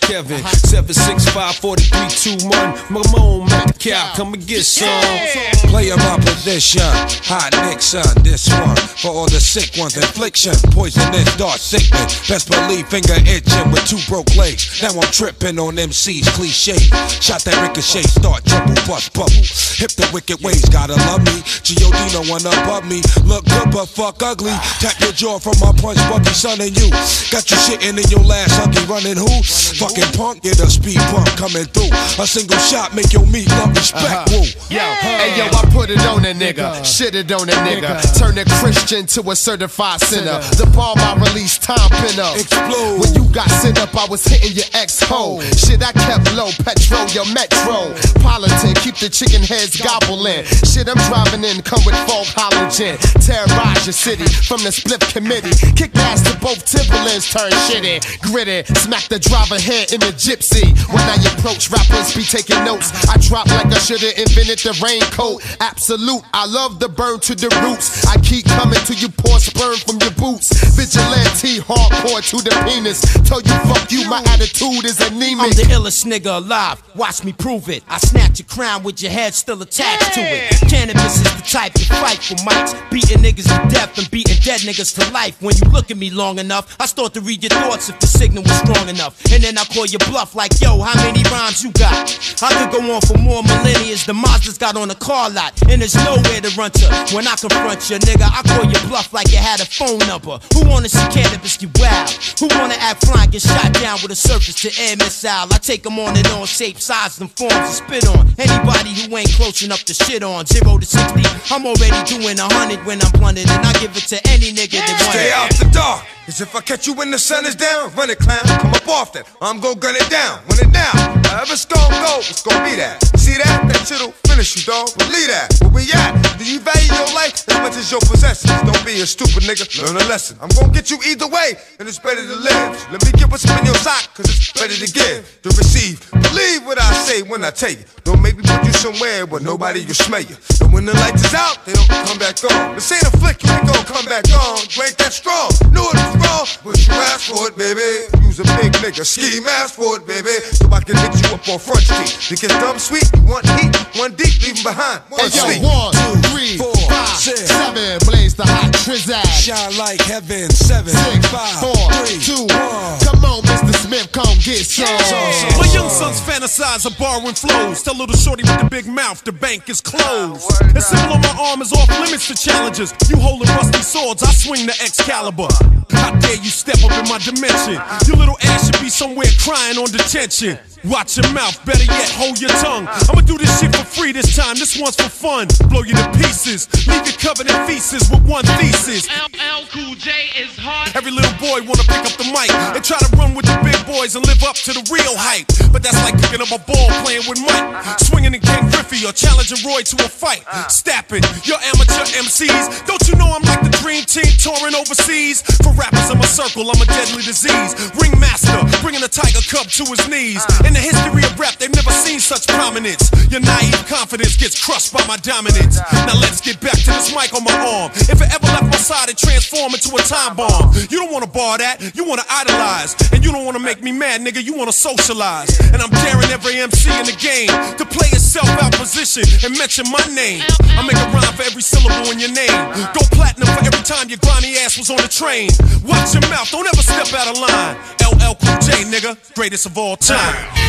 Like Kevin. 765 4321. Mamone, Mac the cow, come and get some. Play my position. Hot Nixon, this one. For all the sick ones, infliction. Poisonous, dark sickness. Best believe finger itching with two broke legs. Now I'm tripping on MC's cliche. Shot that ricochet, start trouble, bust bubble. Hip the wicked ways, gotta love me. G.O.D. no one above me. Look good but fuck ugly. Tap your jaw from my punch, Bucky, son, and you. Got you shitting in your last huggy, running who? Fucking punk, get a speed bump coming through. A single shot make your meat love respect. Uh-huh. Woo. Yo, hey yo, I put it on a nigga, shit it on a nigga, turn a Christian to a certified sinner. The bomb I released, time pin up. Explode. When you got sent up, I was hitting your ex hoe. Oh. Shit, I kept low, petrol, your metro. Politan, keep the chicken heads gobbling. Shit, I'm driving in, come with folk halogen. Terrorize your city from the split committee. Kick ass to both Timberlands, turn shitty. Gritty, smack the driver head in the gypsy. When I approach rappers, be taking notes. I drop like I should've invented the raincoat. Absolute, I love the burn to the roots. I keep coming till you pour sperm from your boots. Vigilante, hardcore to the penis. Tell you fuck you, my attitude is anemic. I'm the illest nigga alive. Watch me prove it. I snatch your crown with your head still attached to it. Canibus is the type to fight for mics. Beating niggas to death and beating dead niggas to life. When you look at me long enough, I start to read your thoughts if the signal was strong enough. And then I call your bluff like, yo, how many rhymes you got? I could go on for more millennia. The Mazda's got on a car lot. And there's nowhere to run to. When I confront you, nigga, I call your bluff like you had a phone number. Who wanna see Canibus get wild? Who wanna act flying, get shot down with a surface to air missile? I take them on and on, shape, size, and forms to spit on. Anybody who ain't close enough to shit on. Zero to 60, I'm already doing a hundred when I'm blunted. And I give it to any nigga that want Stay out the dark. Cause if I catch you when the sun is down, run it, clown. Come up off that. I'm gon' gun it down. Run it down. However it's gon' go, it's gon' be that. See that? That shit'll finish you, dog. Believe that. Where we at? Do you value your life as much as your possessions? Don't be a stupid nigga. Learn a lesson. I'm gon' get you either way, and it's better to live. Let me get what's in your sock, cause it's better to give, to receive. Believe what I say when I tell you. Don't make me put you somewhere where nobody will smell you. And when the lights is out, they don't come back on. This ain't a flick, you ain't gon' come back on. You ain't that strong. Knew it was wrong, but you asked for it, baby. Use a big nigga, ski mask for it, baby. So I can hit you up on Front Street. You get dumb sweet, you want heat, one deep, leave 'em behind. One Hey yo, one, two, three, four. Seven. Blaze the hot trizag. Shine like heaven, seven, Six, five, four, three, two, one. Come on, Mr. Smith, come get some. My young sons fantasize of borrowing flows. Tell little shorty with the big mouth, the bank is closed. The symbol on my arm is off limits to challenges. You holding rusty swords, I swing the Excalibur. How dare you step up in my dimension? Your little ass should be somewhere crying on detention. Watch your mouth, better yet, hold your tongue. I'ma do this shit for free this time, this one's for fun. Blow you to pieces, leave you covered in feces with one thesis. LL Cool J is hard. Every little boy wanna pick up the mic and try to run with the big boys and live up to the real hype. But that's like picking up a ball playing with Mike, swinging in Ken Griffey or challenging Roy to a fight. Stapping your amateur MCs. Don't you know I'm like the dream team touring overseas? For rappers in my circle, I'm a deadly disease. Ringmaster, bringing a tiger cub to his knees. In the history of rap, they've never seen such prominence. Your naive confidence gets crushed by my dominance. Now let's get back to this mic on my arm. If it ever left my side, it transformed into a time bomb. You don't wanna bar that, you wanna idolize. And you don't wanna make me mad, nigga, you wanna socialize. And I'm daring every MC in the game to play itself out position and mention my name. I make a rhyme for every syllable in your name. Go platinum for every time your grimy ass was on the train. Watch your mouth, don't ever step out of line. LL Cool J, nigga, greatest of all time.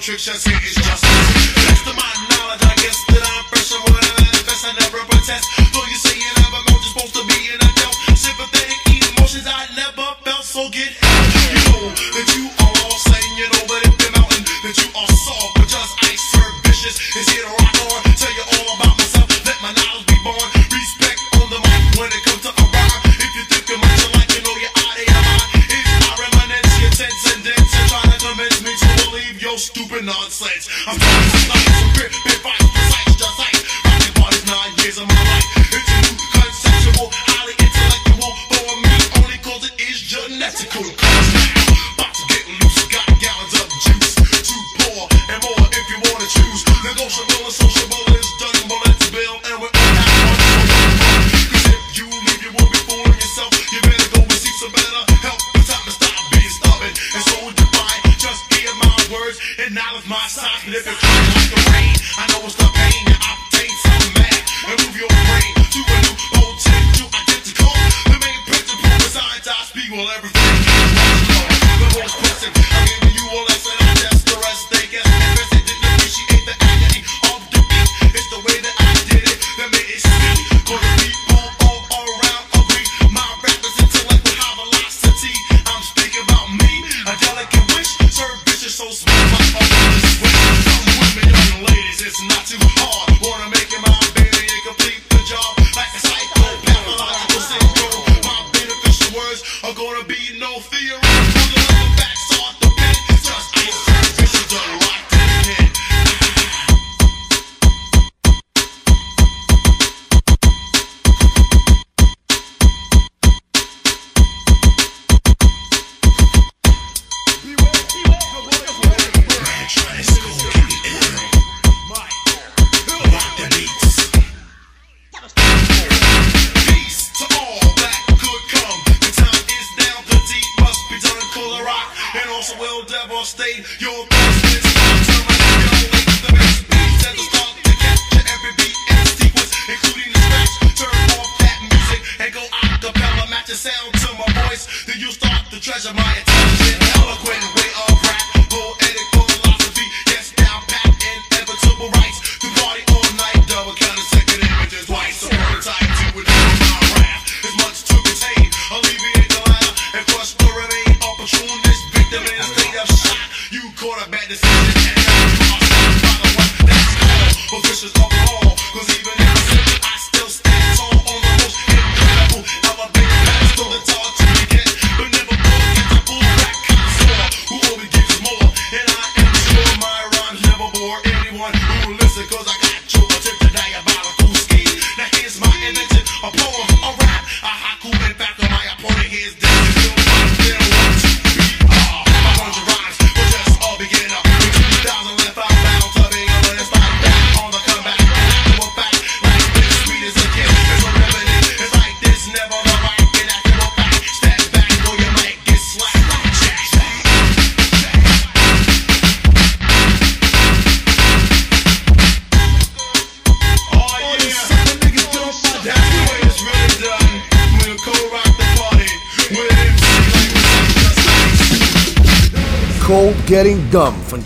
tricks, just hit is justice. Next to my knowledge, I guess that I'm fresh and what I invest, I never protest. Though you say it, I'm about supposed to be, an adult? sympathetic emotions I never felt, so get out. You know, I'm on I'm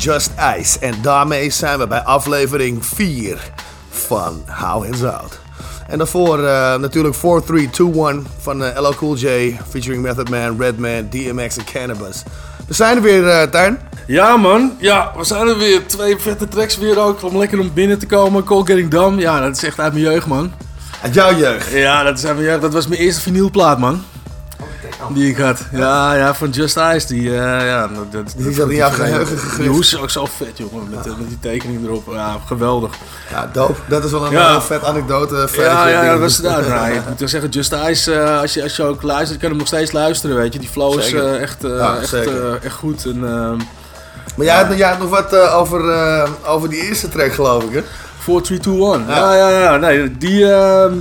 Just Ice. En daarmee zijn we bij aflevering 4 van How Hands Out. En daarvoor uh, natuurlijk 4321 van eh, uh, LL Cool J featuring Method Man, Redman, DMX en Cannabis. We zijn er weer, uh, Tuin. Ja, man. Ja, we zijn er weer. Twee vette tracks weer ook. Om lekker om binnen te komen. Call Getting Dumb. Ja, dat is echt uit mijn jeugd, man. Uit jouw jeugd? Ja, dat is uit mijn jeugd. Dat was mijn eerste vinylplaat, man. Die ik had. Ja, ja van Just Ice. Die, uh, ja, dat, dat, die zat in jouw geheugen gegrift. Die hoes ook zo vet, jongen. Met, eh, met, die tekening erop. Ja, geweldig. Ja, dope. Dat is wel een ja. Eh, vet anekdote. Ja, ja, dat was daar. Ik moet wel zeggen, Just Ice, als, je, als je ook luistert, kan hem nog steeds luisteren, weet je. Die flow is echt, echt, echt goed. En, ehm, maar jij, Had, nog wat over, over die eerste track, geloof ik, hè? 4, 3, 2, 1. Ja, ja, ja. Nee, die... Ehm,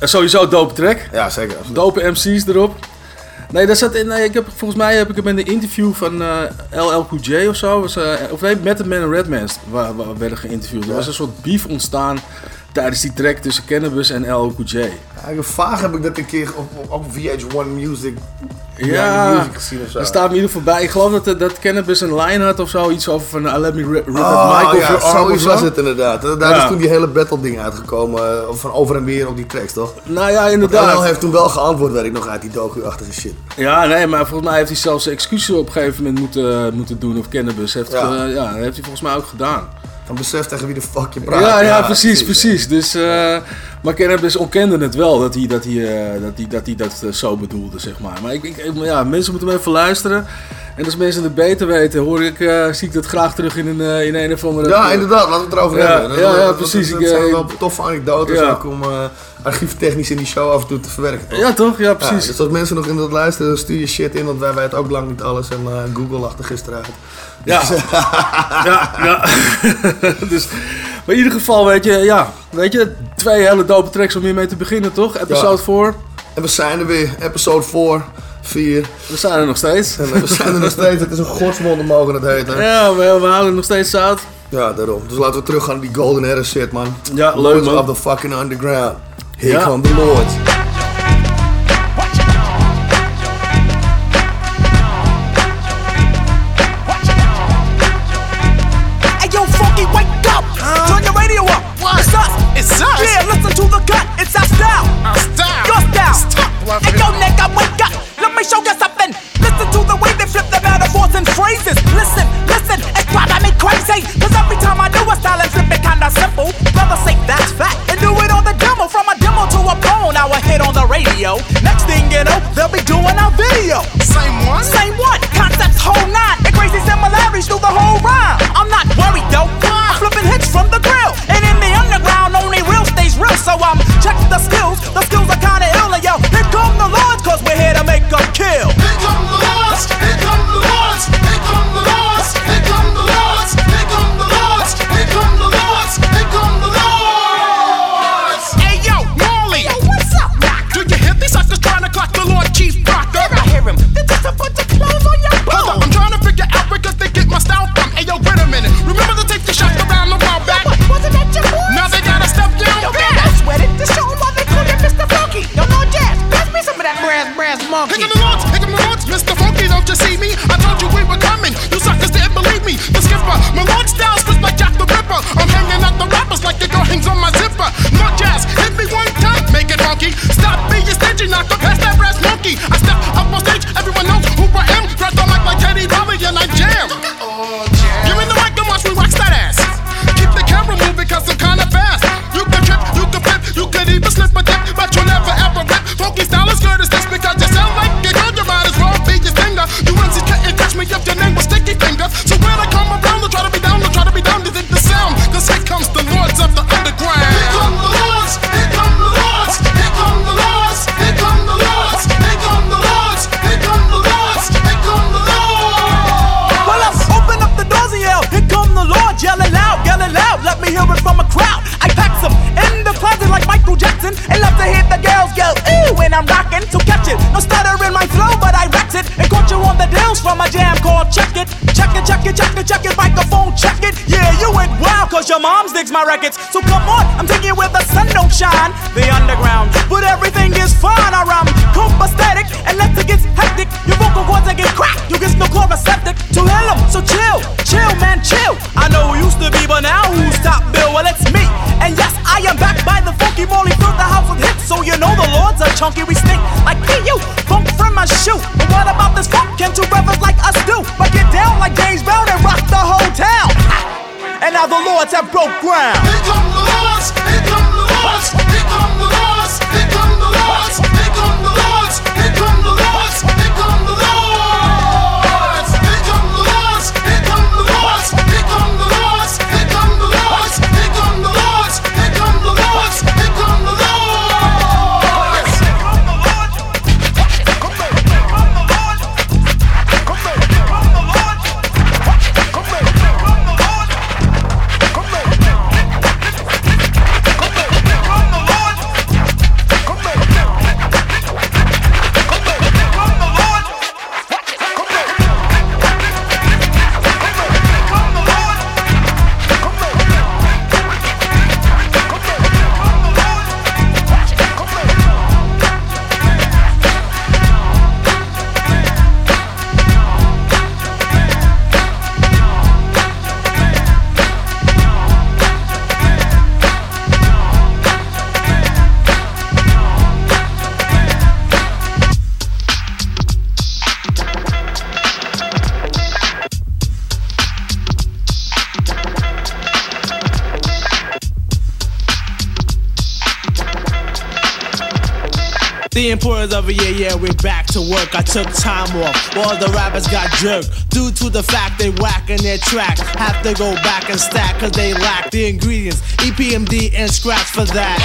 sowieso dope track. Ja, zeker. Dope MC's erop. Nee, dat zat in, nee, ik heb, volgens mij heb ik hem in de interview van eh, uh, LL Cool J of zo. Was, eh, of nee, de Man en redmen's, waar werden geïnterviewd. Er was een soort beef ontstaan tijdens die track tussen Cannabis en El Cool J. Ja, vaag heb ik dat een keer op, op, VH1 Music ja, ja dat staat me in ieder geval bij. Ik geloof dat, eh, dat Cannabis een line had of zo. Iets over van eh, Let Me Rip, rip oh, Michael. Ja, was het inderdaad. Daar is toen die hele battle ding uitgekomen. Eh, van over en weer op die tracks, toch? Nou ja, inderdaad. LL heeft toen wel geantwoord, weet ik nog, uit die docu-achtige shit. Ja, nee, maar volgens mij heeft hij zelfs excuses op een gegeven moment moeten, moeten doen. Of Cannabis. Heeft, ja. Ja dat heeft hij volgens mij ook gedaan dan beseft tegen wie de fuck je praat. Ja, ja, precies, precies. Dus, uh, maar Cannabis ontkende het wel dat hij dat, hij, uh, dat, hij, dat, hij dat eh, zo bedoelde, zeg maar. Maar ik, ik, ja, mensen moeten hem even luisteren. En als mensen het beter weten, hoor ik, eh, zie ik dat graag terug in een, eh, in een of andere... Ja, inderdaad. Laten we het erover hebben. Ja, ja, precies. Dat, eh, zijn wel toffe anekdotes ja. ook om archieftechnisch in die show af en toe te verwerken. Toch? Ja, toch? Ja, precies. Dus als mensen nog in dat luisteren, stuur je shit in, want wij weten ook lang niet alles. En Google lachte gisteren uit. Ja. Dus- ja, dus, maar in ieder geval, weet je, ja, weet je, twee hele dope tracks om hiermee te beginnen, toch? Episode 4. En we zijn er weer, episode 4. Vier. We zijn er nog steeds. We zijn er nog steeds. Het is een godswonder mogen het heten. Ja, we, we halen nog steeds zout. Ja, daarom. Dus laten we terug gaan naar die Golden Era shit, man. Ja, leuk man. of the fucking underground. Here ja. come the lords. records. So come on. now the lords have broke ground. Here come the lords, here come the lords, here come the lords, here come the lords, here come the lords, here come the lords. Importance of a year, yeah, we're back to work. I took time off, All the rappers got jerked. Due to the fact they whacking their tracks. Have to go back and stack, cause they lack the ingredients. EPMD and scratch for that.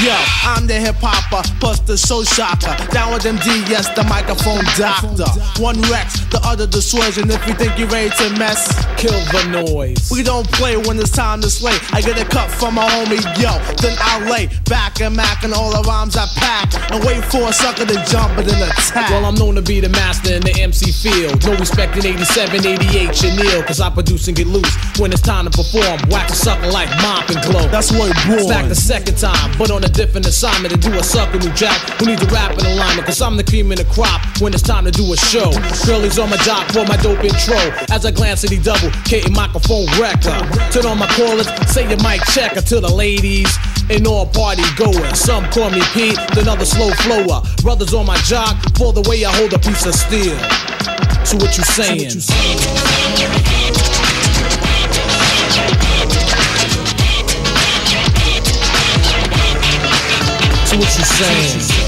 Yo, I'm the hip hopper, plus the show shocker. Down with MD, yes, the microphone doctor. One Rex, the other dissuasion. If you think you're ready to mess, Kill the noise. we don't play when it's time to slay. I get a cut from my homie, yo. Then I lay back and mac and all the rhymes I pack. And wait for a sucker to jump and then attack. Well, I'm known to be the master in the MC field. No respect in 87, 88, Chanel, cause I produce and get loose. When it's time to perform, wax a sucker like mop and glow. That's what it back the second time, but on a different assignment to do a sucker new jack who needs a rap in alignment, cause I'm the cream in the crop when it's time to do a show. Girlies on my jock for my dope intro. As I glance at the double, K microphone wrecker. Turn on my callers, say your mic checker to the ladies. And all party goers. Some call me Pete, then other slow flower. Brothers on my jock for the way I hold a piece of steel. So what you saying? So what you saying?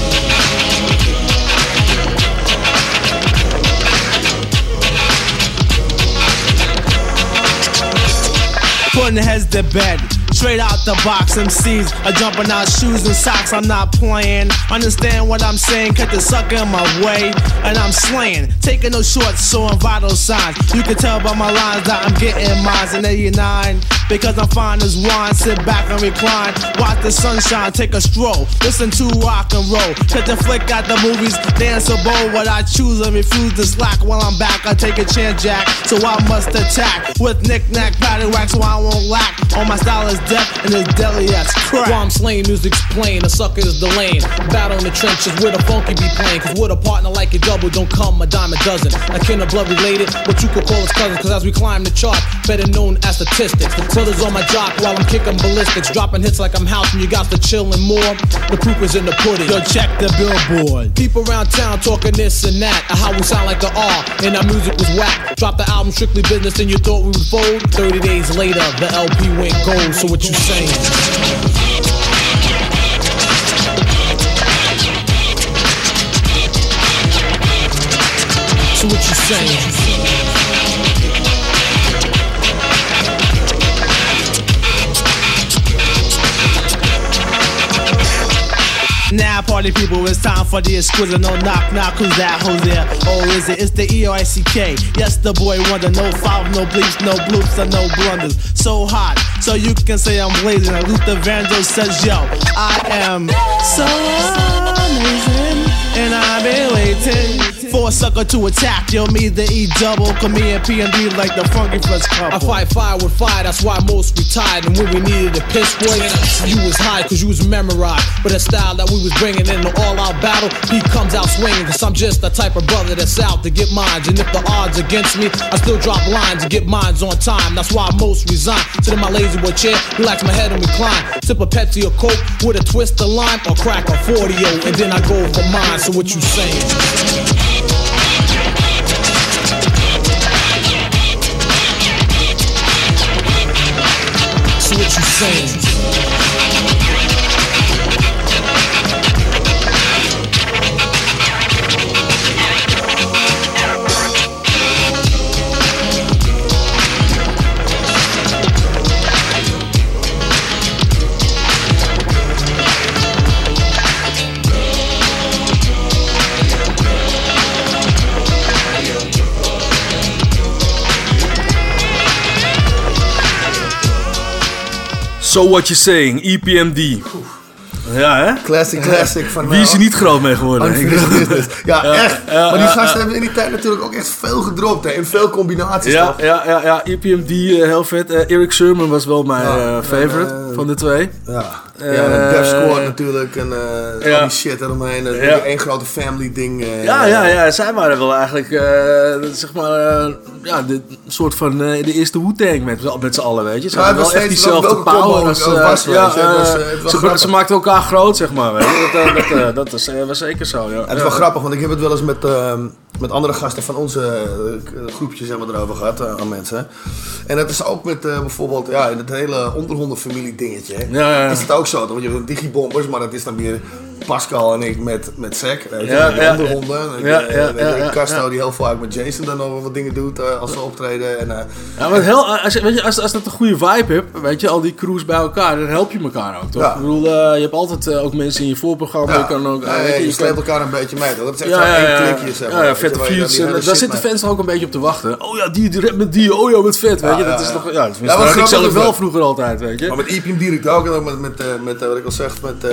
Putting heads to bed. Straight out the box, MCs are jumping out shoes and socks. I'm not playing. Understand what I'm saying? Cut the sucker in my way, and I'm slaying. Taking no shorts, showing vital signs. You can tell by my lines that I'm getting mines in 89. Because I'm fine as wine. Sit back and recline. Watch the sunshine, take a stroll. Listen to rock and roll. Cut the flick at the movies, dance a bowl. What I choose and refuse to slack while I'm back. I take a chance, Jack. So I must attack with knick-knack, wax, so I won't lack. All my style is death and it's deadly as crack. While I'm slaying, music's playing, the sucker is the lane. Battle in the trenches where the funky be playing. Cause with a partner like a double, don't come a dime a dozen. A kin of blood related, but you could call us cousins. Cause as we climb the chart, better known as statistics. The brothers on my jock while I'm kicking ballistics. Dropping hits like I'm house and you got to chillin' more. The proof is in the pudding. Yo, check the billboard. People around town talking this and that. How we sound like the R, and our music was whack. Drop the album strictly business, and you thought we would fold. 30 days later, the LP went gold. So what you saying? So what you saying? Now, party people, it's time for the exquisite. No knock, knock, who's that? Who's there? Oh, is it? It's the E R I C K. Yes, the boy wonder. No foul, no bleeps, no bloops, and no blunders. So hot, so you can say I'm blazing. Like Luther Vandross says, Yo, I am so amazing, and I've been waiting for a sucker to attack. Yo, me the E double, come me and P and D like the funky fresh couple. I fight fire with fire, that's why most retired. And when we needed a piss boy, you was high cause you was memorized. But the style that we was bringing in the all out battle, he comes out swinging. Cause I'm just the type of brother that's out to get mines. And if the odds against me, I still drop lines and get mines on time. That's why most resign. Sit in my lazy boy chair, relax my head and recline. Sip a Pepsi or Coke with a twist of lime or crack a 40 and then I go for mine. So what you saying? So So What You Saying, EPMD. Ja, hè? Classic, classic. Van, Wie is er eh, niet groot mee geworden? Business. Ja, Ja, echt. ja, maar die gasten ja. hebben in die tijd natuurlijk ook echt veel gedropt. Hè, in veel combinaties. Ja, toch? ja, ja, ja, EPMD, eh, heel vet. Eh, Eric Sermon was wel mijn favorite van de twee. Ja, ja en Death Squad natuurlijk. En eh, ja. al die shit eromheen. Dat is Ja. één grote family ding. eh, Ja, ja, ja, zij waren wel eigenlijk, eh, zeg maar, eh, ja, de soort van eh, de eerste Wu-Tang met, met z'n allen, weet je. Ze hadden wel echt diezelfde power eh, eh, eh, ze, maakten elkaar groot, zeg maar, weet je. Dat, eh, dat, eh, dat is, eh, was zeker zo, ja. Het is wel grappig, want ik heb het wel eens met, ehm, met andere gasten van onze eh, groepjes hebben we erover gehad eh, aan mensen. En dat is ook met eh, bijvoorbeeld ja, in het hele onderhondenfamilie dingetje. hè. Ja, ja, ja. Is het ook zo? Want je hebt digibombers, maar dat is dan weer Pascal en ik met, met Zack, weet je, Ja, de ja, andere ja. eh, Casto die heel vaak met Jason dan nog wat dingen doet eh, als ze optreden. En, eh, Ja, maar het hel, als, je- weet je, als, als dat een goede vibe hebt, weet je, al die crews bij elkaar, dan help je elkaar ook, toch? Ik bedoel, eh, je hebt altijd eh, ook mensen in je voorprogramma, je kan ook... eh, weet je, je je sleept kan- elkaar een beetje mee. toch? Dat is echt Ja, één klikje, zeg maar. Ja, vette hele Daar zitten mee- fans ook een beetje op te wachten. Oh ja, die, die rap met die, oh ja, wat vet, weet je. Dat is toch, ja, dat had ik zelf wel vroeger altijd, weet je. Maar met EPM direct ook, en ook met, met, eh, met eh, wat ik al zeg, met, eh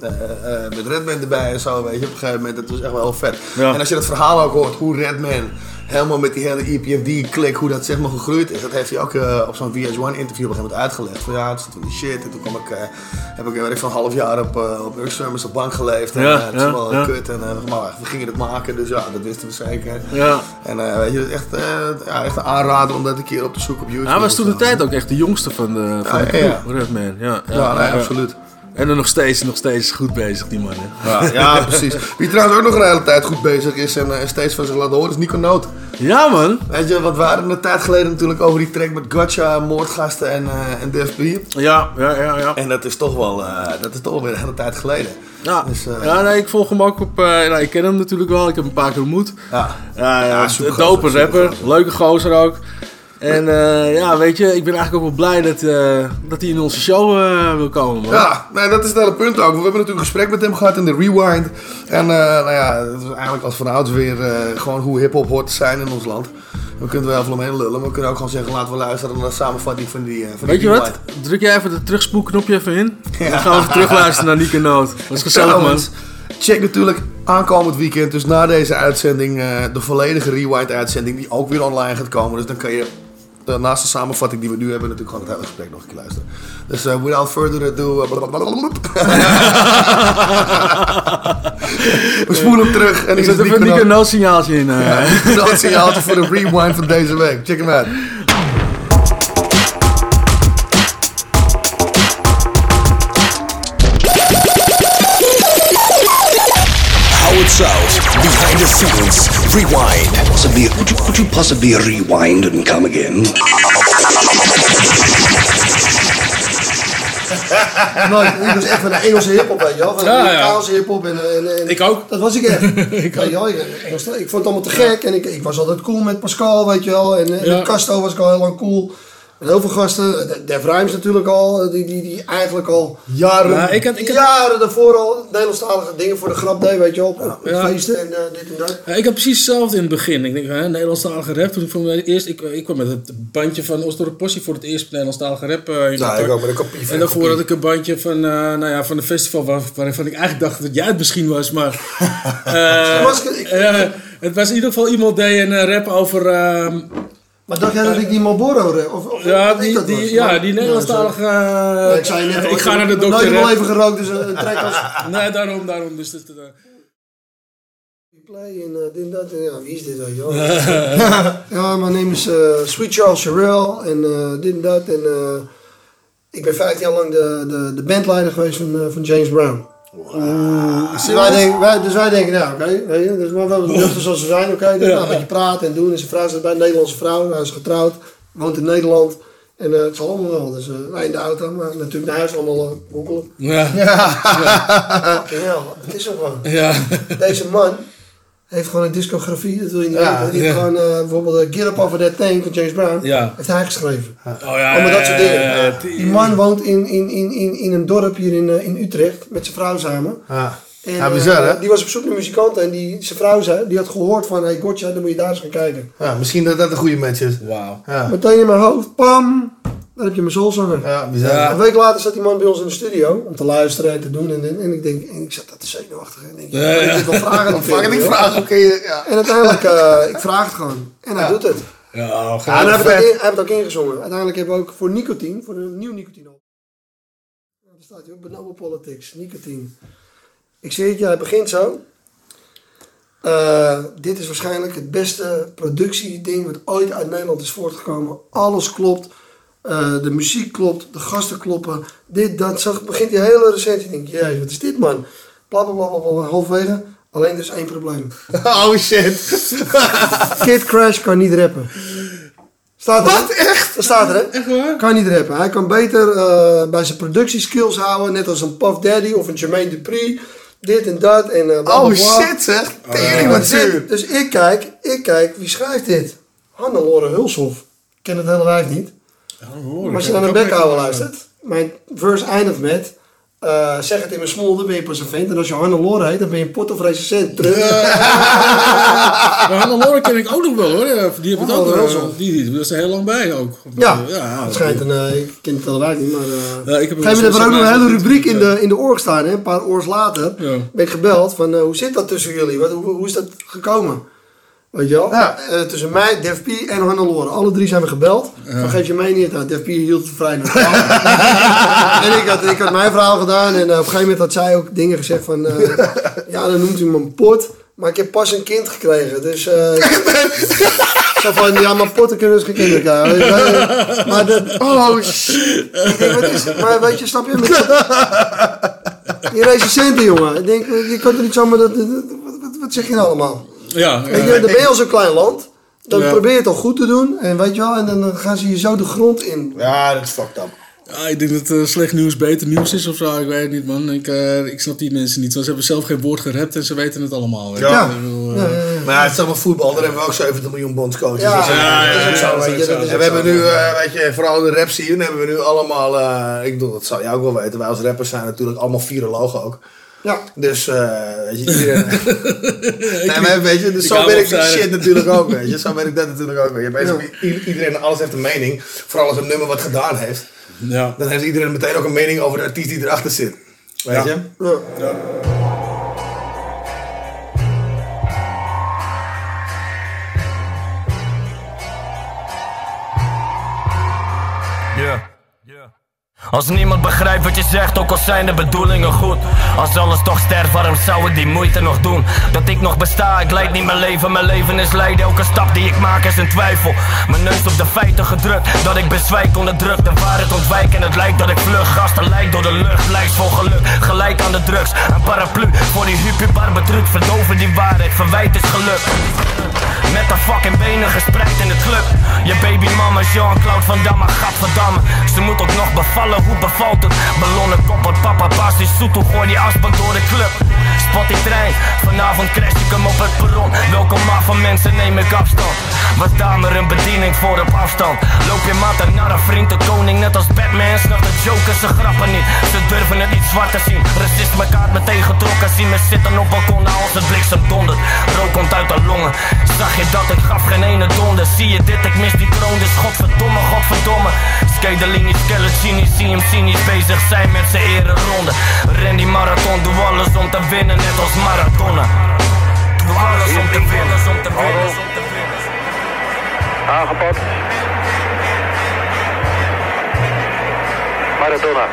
eh, eh, met Redman erbij en zo, weet je, op een gegeven moment, dat was echt wel heel vet. Ja. En als je dat verhaal ook hoort, hoe Redman helemaal met die hele E EPMD-klik, hoe dat zeg maar gegroeid is, dat heeft hij ook eh, op zo'n VH1-interview op een gegeven moment uitgelegd. Van ja, het zit van die shit, en toen kwam ik, eh, heb ik, weet ik van een half jaar op, uh, op op bank geleefd, en Ja, eh, dat is ja, wel ja. kut, en eh, maar we gingen het maken, dus ja, dat wisten we zeker. Ja. En eh, weet je, het echt, eh, ja, echt een aanrader om dat een keer op te zoeken op YouTube. Hij was toen de tijd ook echt de jongste van de, van de Redman. Ja, Ja, nee, absoluut. En dan nog steeds, nog steeds goed bezig, die man. hè. Ja, ja, precies. Wie trouwens ook nog een hele tijd goed bezig is en eh, steeds van zich laten horen, is Nico Noot. Ja, man. Weet je, wat we hadden een tijd geleden natuurlijk over die track met Gotcha, Moordgasten en, eh en Def B. Ja, ja, ja, ja. En dat is toch wel, eh, dat is toch wel weer een hele tijd geleden. Ja, Dus, ja nee, ik volg hem ook op... nou, ik ken hem natuurlijk wel, ik heb hem een paar keer ontmoet. Ja, Ja, ja, Ja, dope rapper, leuke gozer ook. En eh, ja, weet je, ik ben eigenlijk ook wel blij dat, eh, dat hij in onze show eh, wil komen, man. Ja, nee, dat is het hele punt ook. We hebben natuurlijk een gesprek met hem gehad in de Rewind. En nou ja, het is eigenlijk als vanouds weer gewoon hoe hip-hop hoort te zijn in ons land. We kunnen wel even omheen lullen, maar we kunnen ook gewoon zeggen: laten we luisteren naar de samenvatting van die, van Weet die je wat? Druk jij even het terugspoelknopje even in. Dan gaan we even terugluisteren naar Nico Noot. Dat is gezellig, man. Check natuurlijk aankomend weekend, dus na deze uitzending, de volledige Rewind-uitzending, die ook weer online gaat komen. Dus dan kan je naast de samenvatting die we nu hebben, natuurlijk gewoon het hele gesprek nog een keer luisteren. Dus eh, without further ado. eh, we spoelen hem terug. En Er is even een Nico Nico Noot. Noot signaaltje in. eh. Dat is signaaltje voor de rewind van deze week. Check hem uit. How it sounds behind the scenes. Rewind. Possibly, could you, could you possibly rewind and come again? Nooit. Ik was echt van de Engelse hiphop, weet je wel. Van de Ja, ja. Amerikaanse hiphop. En, en, en, Ik ook. Dat was ik echt. ik, weet je wel, ik, ik was, ik vond het allemaal te gek. En ik, ik was altijd cool met Pascal, weet je wel. En, en Ja. met Casto was ik al heel lang cool. Heel veel gasten. De- Def Rhymes natuurlijk al. Die, die, die eigenlijk al jaren, Ja, ik had- ik had- jaren daarvoor al Nederlandstalige dingen voor de grap deed, weet je wel. Op, op Ja. feesten en eh, dit en dat. Ja, ik had precies hetzelfde in het begin. Ik denk, hè, Nederlandstalige rap. Toen ik, voor mij eerst, ik, ik kwam met het bandje van Osdorp Possie voor het eerst Nederlandstalige rap. eh, in Ja, ik ook met een kopie van En daarvoor kopie. had ik een bandje van, eh, nou ja, van een festival waar, waarvan ik eigenlijk dacht dat jij het misschien was. Maar Was ik- ik- het was in ieder geval iemand die een rap over... Maar dacht jij dat ik die Marlboro? Of, of ja, ik die, dat die, was? ja, die Nederlandstalige... Ja, eh, ik zei net al, ik ga naar de heb dokter. in mijn hè. leven gerookt, dus een trek als... Nee, daarom, daarom. Dus eh, Play en eh, dit en dat. En ja, wie is dit? Je wel? ja, mijn naam is eh, Sweet Charles Sherrill en eh, dit en dat. En eh, ik ben 15 jaar lang de, de, de bandleider geweest van, eh, van James Brown. Dus wij, denken, wij, dus wij denken, nou oké, je, dus maar wel nuchter zoals ze zijn, oké. nou, een beetje praten en doen. En zijn vrouw zit bij een Nederlandse vrouw, hij is getrouwd, woont in Nederland. En eh, het zal allemaal wel, dus eh, wij in de auto, maar natuurlijk naar huis allemaal uh, googelen. ja. Hell, het is hem gewoon. Ja. Deze man heeft gewoon een discografie, dat wil je niet Ja, weten. Die heeft ja. gewoon eh, bijvoorbeeld uh, Get Up Over That Tank van James Brown. Ja. Heeft hij geschreven. Oh ja, Allemaal dat soort dingen. die- man woont in, in, in, in, in een dorp hier in, eh, in Utrecht met zijn vrouw samen. Ja, En, ja bizar eh, hè? Die was op zoek naar muzikanten en die, zijn vrouw zei, die had gehoord van, hey Gotcha, dan moet je daar eens gaan kijken. Ja, misschien dat dat een goede match is. Wauw. Ja, Meteen in mijn hoofd, pam, dan heb je mijn soulzanger. ja. Een week later zat die man bij ons in de studio om te luisteren en te doen. En, en, en ik denk, en ik zat dat te zenuwachtig. En ik denk, Ja, ja, ik wil vragen. Dan vang ik vraag, oké. ja. En uiteindelijk, eh, ik vraag het gewoon. En hij doet het. Ja, gaaf. en hij heeft, het vet. ook in- hij heeft het ook ingezongen. Uiteindelijk hebben we ook voor nicotine, voor een nieuw nicotine op. Daar staat hij ook, Benoble Politics, nicotine. Ik zie het, ja, hij begint zo. Eh, dit is waarschijnlijk het beste productieding wat ooit uit Nederland is voortgekomen. Alles klopt. Eh, de muziek klopt, de gasten kloppen. Dit, dat. Zo begint die hele recensie. Denk, wat is dit man? Bla bla bla bla, halfwege. Alleen dus één probleem. Oh shit. Kid Crash kan niet rappen. Staat er, Wat? Echt? Dat staat er, hè? Echt waar? Kan niet rappen. Hij kan beter eh, bij zijn productieskills houden, net als een Puff Daddy of een Jermaine Dupri. dit en dat en bla, bla, Oh shit zeg. Tering wat zuur. dit- Dus ik kijk, ik kijk, wie schrijft dit? Hannelore Hulshoff. Ik ken het hele wijf niet. Maar als je naar een bekhouden luistert, mijn verse eindigt met... eh, zeg het in mijn smolder, ben je pas een vent. En als je Hannelore heet, dan ben je een pot of recensent. Terug. Maar Hannelore ken ik ook nog wel hoor. Ja, Die heeft het ook Hannelore eh, die, was er heel lang bij ook. Ja, ja het schijnt een... eh, ik ken het hele wijf niet, maar... eh Ja, ik heb ook nog een hele rubriek in de, in de oor gestaan. Hè? Een paar oors later Ja. ben ik gebeld van hoe zit dat tussen jullie? Wat, hoe, hoe is dat gekomen? Weet je wel? Eh, tussen mij, Def P en Hannelore. Alle drie zijn we gebeld. Van geef je mij niet aan. Def P hield het vrij neutraal. en ik had, ik had mijn verhaal gedaan. En eh, op een gegeven moment had zij ook dingen gezegd van... eh, ja, dan noemt u me een pot. Maar ik heb pas een kind gekregen. Dus... zo van, ja, maar potten kunnen dus geen kinderen krijgen. Maar dat... Oh, shit. Ik denk, wat is het? Maar weet je, snap je? Met, die recensenten, jongen. Ik denk, je kan er niet zomaar... Dat- wat, wat, wat zeg je nou allemaal? Ja, Weet je, dan ben je al zo'n klein land. Dan Ja. probeer je het al goed te doen. En weet je wel, en dan gaan ze je zo de grond in. Ja, dat is fucked up. Ja, ik denk dat eh, slecht nieuws beter nieuws is of zo. Ik weet het niet, man. Ik, eh, ik snap die mensen niet. Want ze hebben zelf geen woord gerept en ze weten het allemaal. weet je. Ja. Ik bedoel, eh, Maar ja, het is allemaal voetbal. Daar hebben we ook 70 miljoen bondscoaches. Ja, je. En we hebben nu, eh, weet je, vooral de rap scene hebben we nu allemaal, eh, ik bedoel, dat zou jij ook wel weten. Wij als rappers zijn natuurlijk allemaal virologen ook. Ja. Dus, eh, weet je, iedereen... nee, maar weet je, dus zo wel ik die shit natuurlijk ook, weet je. Zo weet ik dat natuurlijk ook, je. Iedereen, alles heeft een mening. Vooral als een nummer wat gedaan heeft. Ja. Dan heeft iedereen meteen ook een mening over de artiest die erachter zit. Weet je? Ja. Als niemand begrijpt wat je zegt, ook al zijn de bedoelingen goed. Als alles toch sterft, waarom zou ik die moeite nog doen? Dat ik nog besta, ik leid niet mijn leven, mijn leven is lijden. Elke stap die ik maak is een twijfel. Mijn neus op de feiten gedrukt, dat ik bezwijk onderdrukt. De waarheid ontwijk en het lijkt dat ik vlug. Gasten lijkt door de lucht, lijst vol geluk. Gelijk aan de drugs, een paraplu voor die hupubar bedruk. Verdoven die waarheid, verwijt is geluk. Met de fucking benen gespreid in de club. Je baby mama Jean-Claude Van Damme, gadverdamme. Ze moet ook nog bevallen, hoe bevalt het? Ballonnen koppelt, papa pas die zoet, hoe gooi die asbak door de club. Spot die trein, vanavond crash ik hem op het perron. Welkom maar van mensen, neem ik afstand. Daar maar een bediening voor op afstand. Loop je matten naar een vriend, de koning, net als Batman. Snapt de jokers, ze grappen niet. Ze durven het niet zwart te zien. Racist mekaar meteen getrokken, zien me zitten op balkonnen als het bliksem dondert. Rook komt uit de longen. Zag je dat, ik gaf geen ene donder. Zie je dit, ik mis die kroon, dus godverdomme, godverdomme. Skate de linie, skeleton, cynisch, zie hem cynisch bezig zijn met zijn ereronde. Ren die marathon, doe alles om te winnen, net als Maradona. Doe alles om te winnen, om te winnen, om te winnen. Aangepakt. Maradona.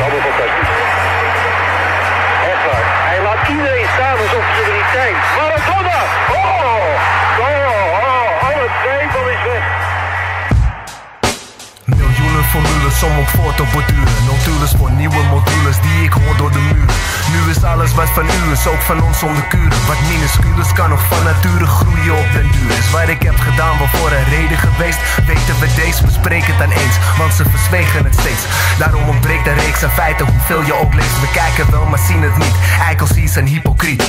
Allemaal fantastisch. Echt waar. Hij laat iedereen staan alsof ze er niet zijn. Maradona! Oh! Oh! Oh! Alle twijfel is weg. Formules om op voor te borduren. Notules voor nieuwe modules die ik hoor door de muur. Nu is alles wat van u is, ook van ons zonder kuren. Wat minuscules kan nog van nature groeien op den duur. Is wat ik heb gedaan wel voor een reden geweest. Weten we deze, bespreek het dan eens. Want ze verzwegen het steeds. Daarom ontbreekt een reeks aan feiten, hoeveel je ook leest. We kijken wel, maar zien het niet. Eikels hier zijn hypocriet.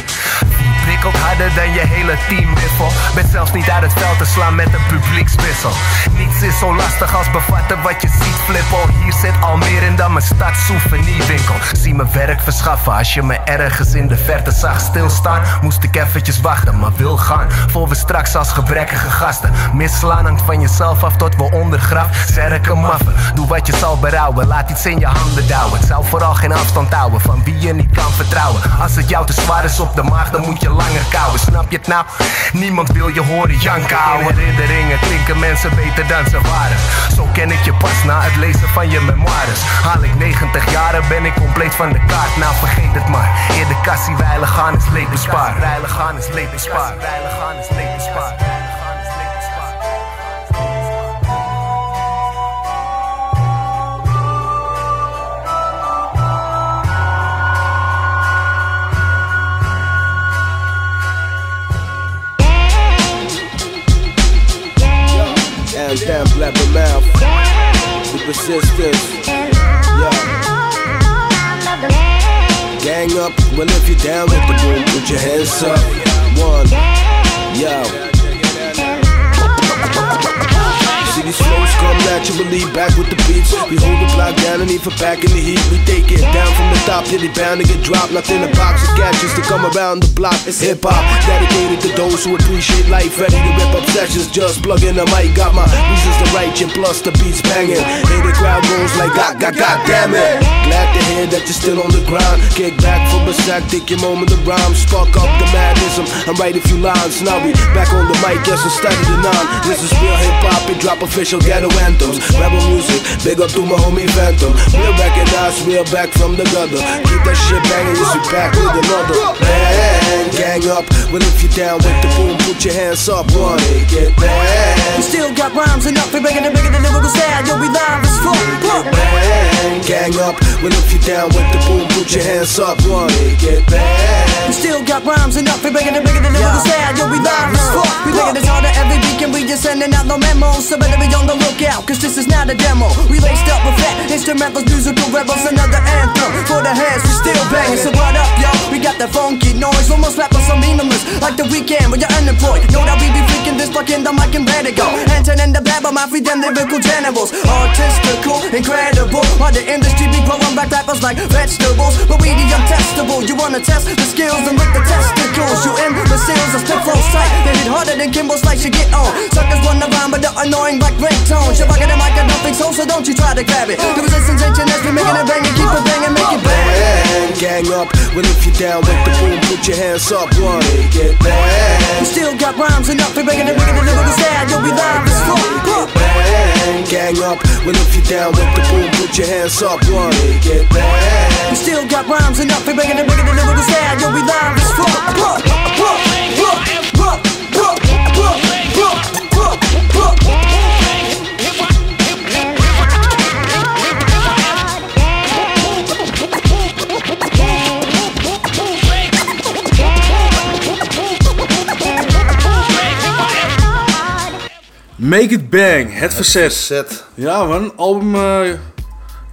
Wie prikkelt harder dan je hele team wiffel? Bent zelfs niet uit het veld te slaan met een publiekswissel. Niets is zo lastig als bevatten wat je ziet flippen. Hier zit al meer in dan mijn stad souvenirwinkel. Zie me werk verschaffen als je me ergens in de verte zag stilstaan. Moest ik eventjes wachten, maar wil gaan. Voor we straks als gebrekkige gasten. Misslaan hangt van jezelf af tot we ondergraf. Zerken maffen, doe wat je zal berouwen. Laat iets in je handen douwen. Het zou vooral geen afstand houden van wie je niet kan vertrouwen. Als het jou te zwaar is op de maag, dan moet je langer kouwen. Snap je het nou? Niemand wil je horen janken. In herinneringen klinken mensen beter dan ze waren. Zo ken ik je pas na het lezen van je memoires. Haal ik 90 jaren, ben ik compleet van de kaart. Nou vergeet het maar. Eer de kassie weilig gaan is leed bespaard. Weilig gaan is leed bespaard. Weilig gaan is leed bespaard. Down, down, blabber mouth. Resistance. Yeah. Gang up, well if you're down with the boom, put your hands up. One, yo. These flows come naturally back with the beats. We hold the block down and even back in the heat. We take it down from the top, yeah, they bound to get dropped. Nothing a box of gadgets to come around the block. It's hip hop, dedicated to those who appreciate life. Ready to rip up sessions, just plug in the mic. Got my reasons to write you, plus the beats banging. Hear the crowd goes like, God, God, God damn it. Glad to hear that you're still on the grind. Kick back from a sack, take your moment to rhyme. Spark up the madism. I'm write a few lines. Now we back on the mic, yes, instead of the nine. This is real hip hop, and drop official ghetto anthems. Rebel music, big up to my homie Phantom. Real recognized, real back from the gutter. Keep that shit banging, you see back with another. Man, gang up. Well, if you're down with the boom, put your hands up. One, get bang. We still got rhymes enough for bigger than bigger than lyrical style. Yo, we live as fuck. Bang, gang up. Well, if you're down with the boom, put your hands up. One, get bang. We still got rhymes enough for bigger than bigger than lyrical style. Yo, we live as fuck. We bigger than harder every week and we just sending out no memos. So better be on the lookout, cause this is not a demo. We laced up with fat instrumentals, musical rebels, another anthem for the hands We still banging. So what up, yo? We got that funky noise. Almost rap on some meaningless, like the weekend when you're unemployed. Know that we be freaking this fucking the mic and ready go. Enter in the blabber, my free them lyrical generals. Artistical, incredible. While the industry be growing back rappers like vegetables. But we the untestable. You wanna test the skills and lick the testicles. You imbeciles, a stiff roll sight. They hit harder than Kimbo Slice, you get on. Suckers wanna rhyme, but the annoying like ringtones. The mic, so, so don't you try to grab it. The resistance ain't your next, we making it bang and keep it banging, make it bang. Gang up. Well, if you're down with the boom, put your hands up. One, get bang. We still got rhymes enough for bigger than bigger than lyrical style. Yo, we live as fuck. Bang, gang up. Well, if you're down with the boom, put your hands up. One, get bang. We still got rhymes enough for bigger than bigger than lyrical style. Yo, we live as fuck. fuck. fuck. fuck. fuck. fuck. fuck. Make It Bang, het verzet. Ja man, album eh,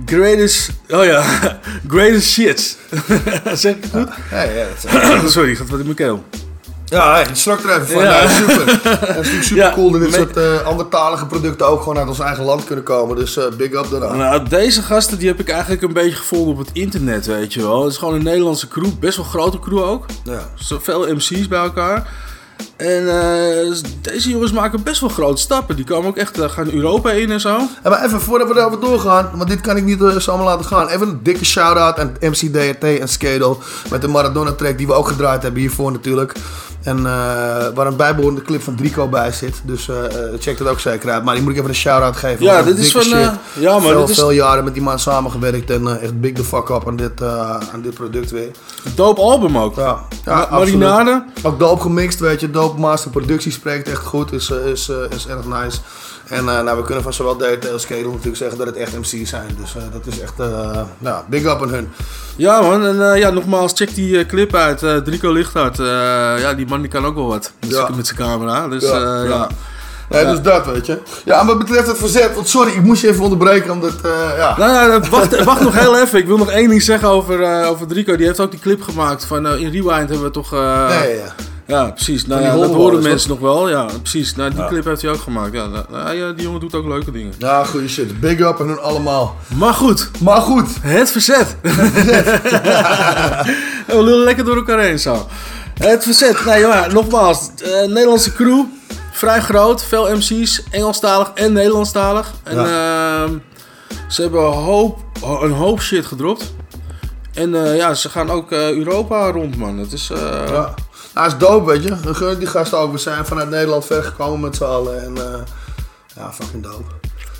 Greatest, oh ja, Greatest Shits. zeg ik het goed? Ja, ja, dat is- Sorry, gaat wat in mijn keel. Ja, hij strak er even van. Ja. Ja. super. En het is natuurlijk super Ja, cool dat dit soort eh andertalige producten ook gewoon uit ons eigen land kunnen komen. Dus eh, big up daaraan. Nou, deze gasten die heb ik eigenlijk een beetje gevonden op het internet, weet je wel. Het is gewoon een Nederlandse crew, best wel grote crew ook. Ja. Zoveel MC's bij elkaar. En eh, deze jongens maken best wel grote stappen. Die komen ook echt, eh, gaan Europa in en zo. Maar even voordat we erover doorgaan, want dit kan ik niet eh, zo allemaal laten gaan. Even een dikke shout-out aan MC DRT en Skedo. Met de Maradona track die we ook gedraaid hebben hiervoor natuurlijk. En eh, waar een bijbehorende clip van Drico bij zit. Dus eh, eh, check dat ook zeker uit. Maar die moet ik even een shout-out geven. Ja, dit is van, ja, maar veel, dit is- veel jaren met die man samengewerkt. En echt big the fuck up aan dit, aan dit product weer. Dope album ook. Ja, ja. Marinade. Ook dope gemixt, weet je. Dope master productie spreekt echt goed. Is, is, is erg nice. En eh, nou, we kunnen van zowel DRT als Skedel natuurlijk zeggen dat het echt MC's zijn. Dus eh, dat is echt, eh nou, big up aan hun. Ja man, en ja, nogmaals, check die clip uit. Drico Lichthart. Ja, die man die kan ook wel wat. Met, Ja. z'n- met zijn camera. Dus Ja, ja. Nee, dus dat, weet je. Ja, wat betreft het verzet, want sorry, ik moest je even onderbreken, omdat, eh, ja. Nou ja, wacht, wacht nog heel even. Ik wil nog één ding zeggen over, over Drico. Die heeft ook die clip gemaakt van in Rewind hebben we toch... eh, Ja, ja, ja. Ja, precies. Nou, ja, dat horen mensen nog wel. Ja, precies. Nou, die Ja. clip heeft hij ook gemaakt. Ja, nou, nou, ja, die jongen doet ook leuke dingen. Ja, goede shit. Big up aan hun allemaal. Maar goed. Maar goed. Het verzet. we lullen lekker door elkaar heen zo. Het verzet. Nee, ja, nogmaals. eh, Nederlandse crew. Vrij groot. Veel MC's. Engelstalig en Nederlandstalig. En ehm, ze hebben een hoop, een hoop shit gedropt. En eh, ja, ze gaan ook eh, Europa rond, man. Het is... Ja. Nou, is dope, weet je. Dan gun die gasten ook. We zijn vanuit Nederland ver gekomen met z'n allen. En eh, ja, fucking dope.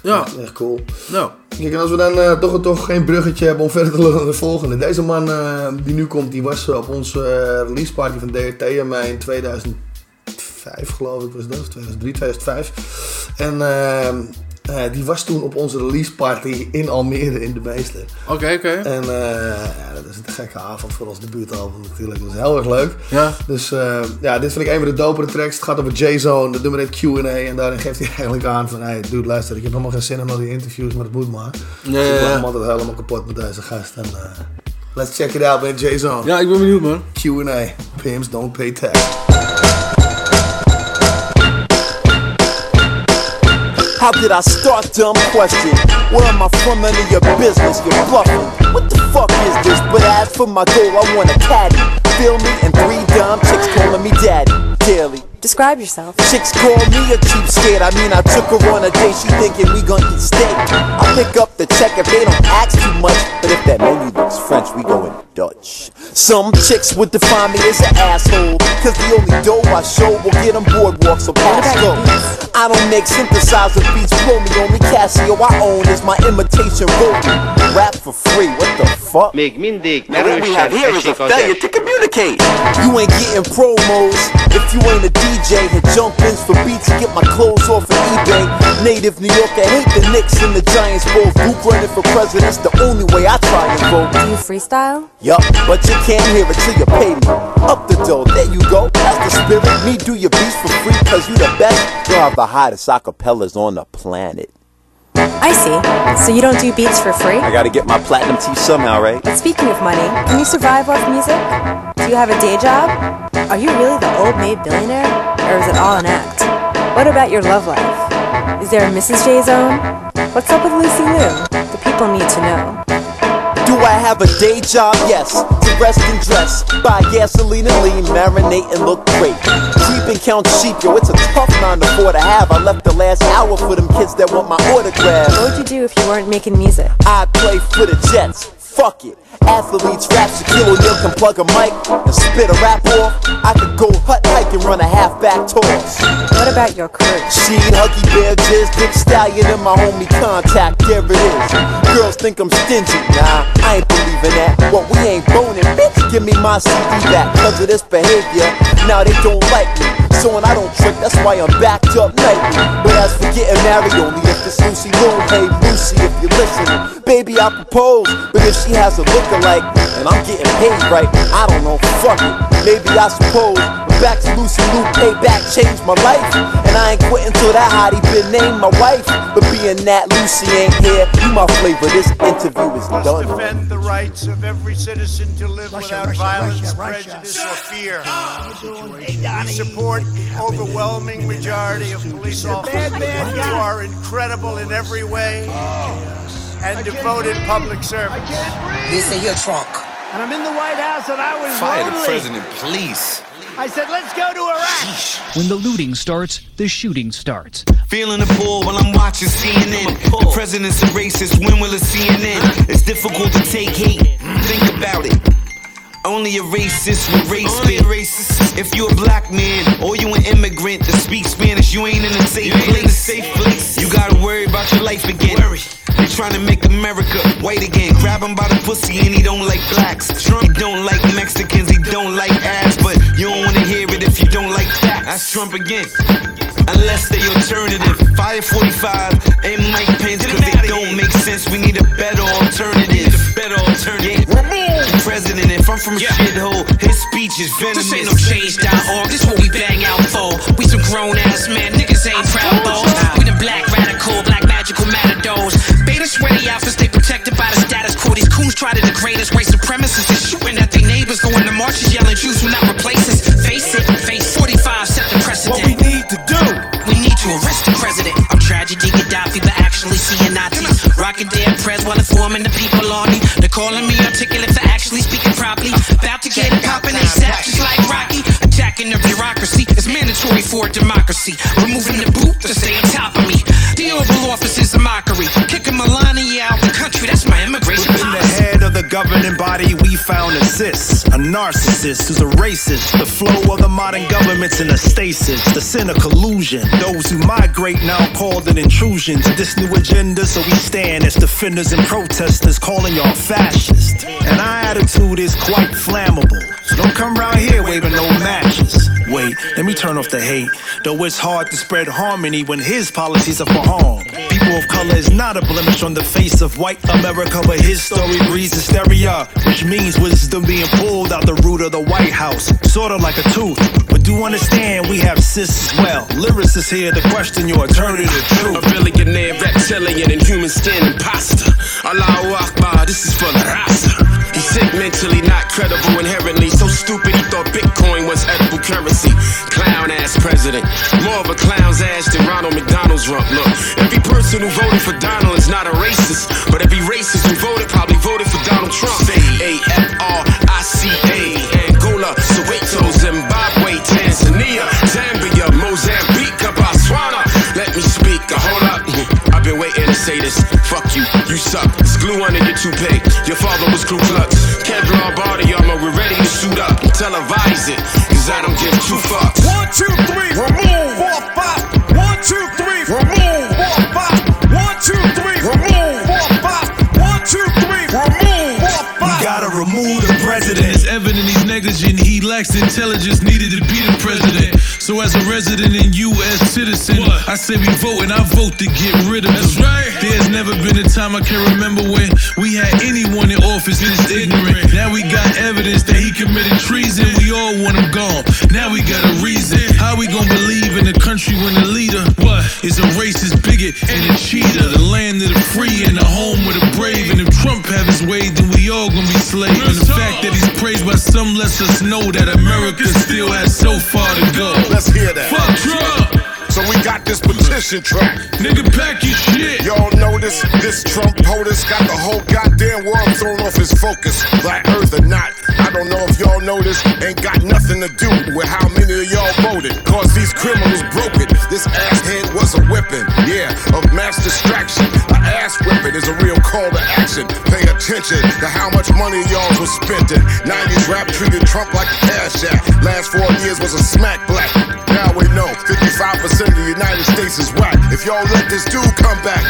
Ja. Echt, echt cool. Nou. Kijk, en als we dan eh, toch, toch geen bruggetje hebben om verder te lullen naar de volgende. Deze man eh, die nu komt, die was op onze release party van DRT en mij in 2005 geloof ik was dat. Of 2003, 2005. En eh, die was toen op onze release party in Almere in de Meester. Oké, oké. En eh, ja, dat is een gekke avond voor ons debuutalbum natuurlijk. Dat is heel erg leuk. Ja. Dus eh, ja, dit vind ik een van de dopere tracks. Het gaat over J-Zone, dat nummer heet Q&A. En daarin geeft hij eigenlijk aan van... Hey, dude, luister, ik heb helemaal geen zin in al die interviews, maar het moet maar. Ja, Dus ik ben ja. hem altijd helemaal kapot met deze gast. En, Let's check it out, man. Jay's on. Ja, ik ben benieuwd, man. Q&A. Pimps don't pay tax. How did I start? Dumb question. Where am I from? None of your business. You're bluffing. What the fuck is this? But as for my goal, I want a caddy. Feel me? And three dumb chicks calling me daddy. Daily. Describe yourself. Chicks call me a cheapskate. I mean, I took her on a date. She thinking we gon' eat steak. I pick up the check if they don't ask too much. But if that menu looks French, we going Dutch. Some chicks would define me as an asshole. Cause the only dough I show will get them boardwalks or pass. I don't make synthesizer beats. Blow me only Casio I own is my imitation Roland. Rap for free. What the fuck? Még mindig Now what we have here is a failure to communicate. You ain't getting promos if you ain't a DJ. Hit jump ins for beats, to get my clothes off of eBay. Native New Yorker, hate the Knicks and the Giants both. Duke running for president? president's the only way I try to vote. Do you freestyle? Yup, but you can't hear it till you pay me. Up the dough, there you go. That's the spirit. Me do your beats for free, cause you the best. You have the hottest acapellas on the planet. I see. So you don't do beats for free? I gotta get my platinum teeth somehow, right? But speaking of money, can you survive off music? Do you have a day job? Are you really the old maid billionaire? Or is it all an act? What about your love life? Is there a Mrs. J Zone? What's up with Lucy Liu? The people need to know. Do I have a day job? Yes. To rest and dress. Buy gasoline and lean, marinate and look great. Sleep and count sheep, yo, it's a tough nine to four to have. I left the last hour for them kids that want my autograph. What would you do if you weren't making music? I'd play for the Jets. Fuck it. Athletes rap, Shaquille O'Neal can plug a mic and spit a rap off. I could go hut hike and run a halfback toss. What about your crew? Sheed, Huggy Bear, Jizz, Dick Stallion, and my homie Contact. There it is. Girls think I'm stingy. Nah, I ain't believing that. What we ain't boning, bitch. Give me my CD back. Cause of this behavior, now they don't like me. So when I don't trick, that's why I'm backed up nightly. But as for getting married, only if it's Lucy Liu. Hey, Lucy, if you're listening, baby, I propose. But if she has a lookalike and I'm getting paid right, I don't know, fuck it. Maybe I suppose. But back to Lucy Liu, payback changed my life. And I ain't quitting till that hottie been named my wife. But being that Lucy ain't here, you my flavor. This interview is done. defend the rights of every citizen to live without violence, prejudice, or fear. We support the overwhelming majority of police officers who are incredible in every way and devoted public service. They say you're drunk. And I'm in the White House and I was Fire the lonely. president, please. I said, let's go to Iraq. When the looting starts, the shooting starts. Feeling the pull while I'm watching CNN. The president's a racist, when will it CNN? It's difficult to take hate. Think about it. Only a racist with race spit. racist. If you a black man or you an immigrant that speaks Spanish, you ain't in a safe place. safe place. You gotta worry about your life again. They trying to make America white again. Grab him by the pussy and he don't like blacks. Trump he don't like Mexicans, he don't like ass, but you don't wanna hear it if you don't like facts. That's Trump again. Unless they alternative. Fire 45 and Mike Pence, cause they don't make sense. We need a better alternative. better alternative. The president, if I'm from a shithole, his speech is venomous. This ain't no change.org, this what we bang out for. We some grown ass men, niggas ain't proud balls. We the black radical, black magical matadors. Beta sweaty outfits, they protected by the status quo. These coons try to degrade us, white supremacists is shooting at their neighbors, going to marches, yelling Jews will not replace us. Face it, face 45, set the precedent. What we need to do, we need to arrest the president. I'm tragedy Gaddafi, but actually seeing Nazis. Rocking their press while informing the people on me. They're calling me The is mandatory for a democracy. Removing the boot to stay on top of me. The Oval Office is a mockery. Kicking Melania out the country, that's my immigration In the head of the governing body, we found a cis, a narcissist who's a racist. The flow of the modern government's in a stasis, the sin of collusion. Those who migrate now called an intrusion to this new agenda, so we stand as defenders and protesters, calling y'all fascist. And our attitude is quite flammable, so don't come round here waving no matches. Wait, let me turn off the hate. Though it's hard to spread harmony when his policies are for harm. People of color is not a blemish on the face of white America, but his story breeds hysteria, which means wisdom being pulled out the root of the White House, sorta like a tooth. But do understand we have cis as well. Lyricists here to question your alternative truth. A billionaire, reptilian, and human skin imposter. Allahu Akbar, this is for the Rasta. Sick, mentally not credible inherently. So stupid he thought Bitcoin was edible currency. Clown ass president. More of a clown's ass than Ronald McDonald's rump. Look, every person who voted for Donald is not a racist. But every racist who voted probably voted for Donald Trump. Say A-F-R-I-C-A. Angola, Soweto, Zimbabwe, Tanzania, Zambia, Mozambique, Botswana. Let me speak, hold up. I've been waiting to say this. Fuck you, you suck. It's glue under your toupee. Your father was Ku Klux. Kevlar body armor, we're ready to suit up. Televise it, cause I don't give two fucks. One, two, three, remove. Four, five. One, two, three, remove. Four, five. One, two, three, remove. Four, five. One, two, three, remove. Four, five. We gotta remove the president. It's evident he's negligent. He lacks intelligence needed to be the president. So as a resident and U.S. citizen, I say we vote and I vote to get rid of him. That's right. There's never been a time I can remember when we had anyone in office this ignorant. Now we got evidence that he committed treason. We all want him gone. Now we got a reason. How we gonna believe in a country when the leader what is a racist bigot and a cheater? The land of the free and the home of the brave. And if Trump have his way, then we all gonna be slaves. And the fact that he's praised by some lets us know that America still has so far to go. Let's hear that. Fuck Trump. So we got this petition track. Nigga, pack your shit. Y'all notice this Trump POTUS got the whole goddamn world thrown off his focus. Black Earth or not, I don't know if y'all notice. Ain't got nothing to do with how many of y'all voted. Cause these criminals broke it. This asshead was a weapon, yeah, of mass distraction. An ass whipping is a real call to action. Attention to how much money y'all was spending. 90s rap treated Trump like a cash app. Last four years was a smack black. Now we know 55% of the United States is whack. If y'all let this dude come back.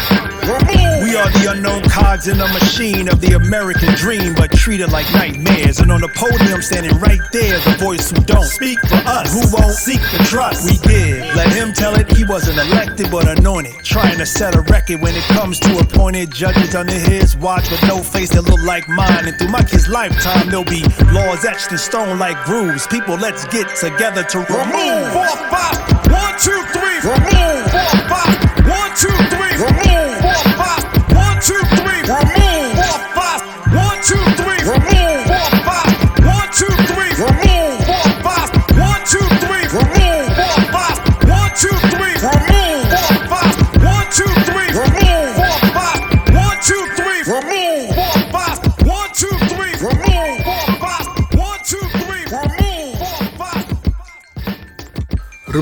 We are the unknown cards in the machine of the American dream, but treated like nightmares. And on the podium, standing right there, the voice who don't speak for us, who won't seek the trust we give. Let him tell it, he wasn't elected but anointed, trying to set a record when it comes to appointed judges under his watch with no face that look like mine. And through my kid's lifetime, there'll be laws etched in stone like grooves. People, let's get together to remove. Four, five. One, two, three, remove. Four, five. One, two,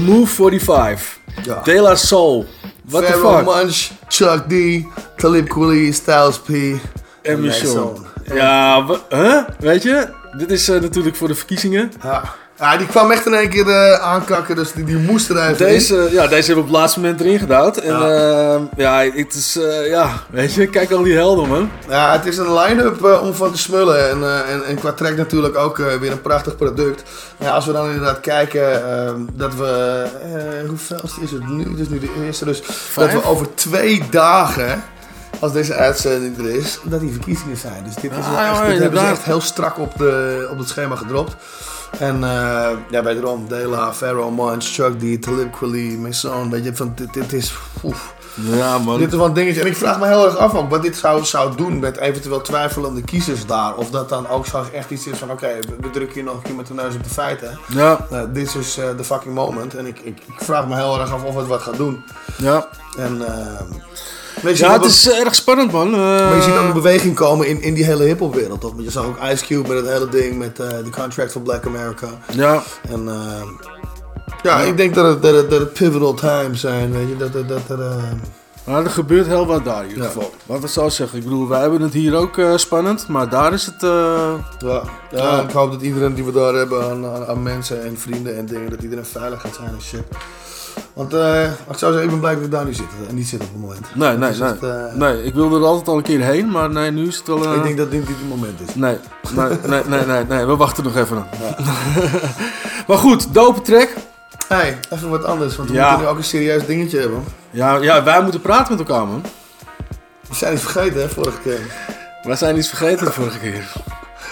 Remove 45. Ja. De La Soul. What the fuck? Munch, Chuck D, Talib Kweli, Styles P. En. Mission. Ja, huh? weet je? Dit is eh, natuurlijk voor de verkiezingen. Ja. Ja, die kwam echt in één keer eh, aankakken, dus die, die moest er even in. Deze, ja, deze hebben we op het laatste moment erin gedaan. En ja, ja het is, eh, ja, weet je, kijk al die helden, man. Ja, het is een line-up eh, om van te smullen. En, eh, en, en qua track natuurlijk ook eh, weer een prachtig product. Ja, als we dan inderdaad kijken eh, dat we... eh hoeveel is het nu? Het is nu de eerste. Dus dat we over twee dagen... Als deze uitzending er is, dat die verkiezingen zijn. Dus dit, is wel echt, ja, dit hebben ze echt heel strak op, de, op het schema gedropt. En eh ja, wederom, Dela, Pharaoh, Munch, Chuck D, Talib Kweli, Mason. Weet je, van, dit, dit is... oef. Ja, man. Dit is wel een dingetje. En ik vraag me heel erg af ook wat dit zou, zou doen met eventueel twijfelende kiezers daar. Of dat dan ook zo echt iets is van: oké, we, we drukken hier nog een keer met de neus op de feiten. Ja. Dit is eh, the fucking moment. En ik, ik, ik vraag me heel erg af of het wat gaat doen. Ja. En. eh, je Ja, het is eh, erg spannend, man. Eh, maar je ziet ook een beweging komen in, in die hele hip-hop-wereld. Toch? Want je zag ook Ice Cube met het hele ding met eh de Contract for Black America. Ja. En eh, ja, ik denk dat het, dat, het, dat het pivotal times zijn. Weet je, dat, dat, dat er. eh, Maar er gebeurt heel wat daar in ieder geval. Wat we zou zeggen, ik bedoel, wij hebben het hier ook eh, spannend, maar daar is het... eh, Ja, ja, ik hoop dat iedereen die we daar hebben aan, aan, aan mensen en vrienden en dingen, dat iedereen veilig gaat zijn en shit. Want eh, ik zou zeggen, ik ben blij dat we daar nu zitten en niet zitten op het moment. Nee, nee, nee. het, eh, nee. Ik wilde er altijd al een keer heen, maar nee, nu is het wel... eh, Ik denk dat dit niet het moment is. Nee, nee, nee, nee, nee, nee, we wachten nog even. maar goed, dope track. hey, even wat anders, want we Ja. moeten nu ook een serieus dingetje hebben. Ja, ja, wij moeten praten met elkaar, man. We zijn iets vergeten, hè, vorige keer. Wij zijn iets vergeten de vorige keer.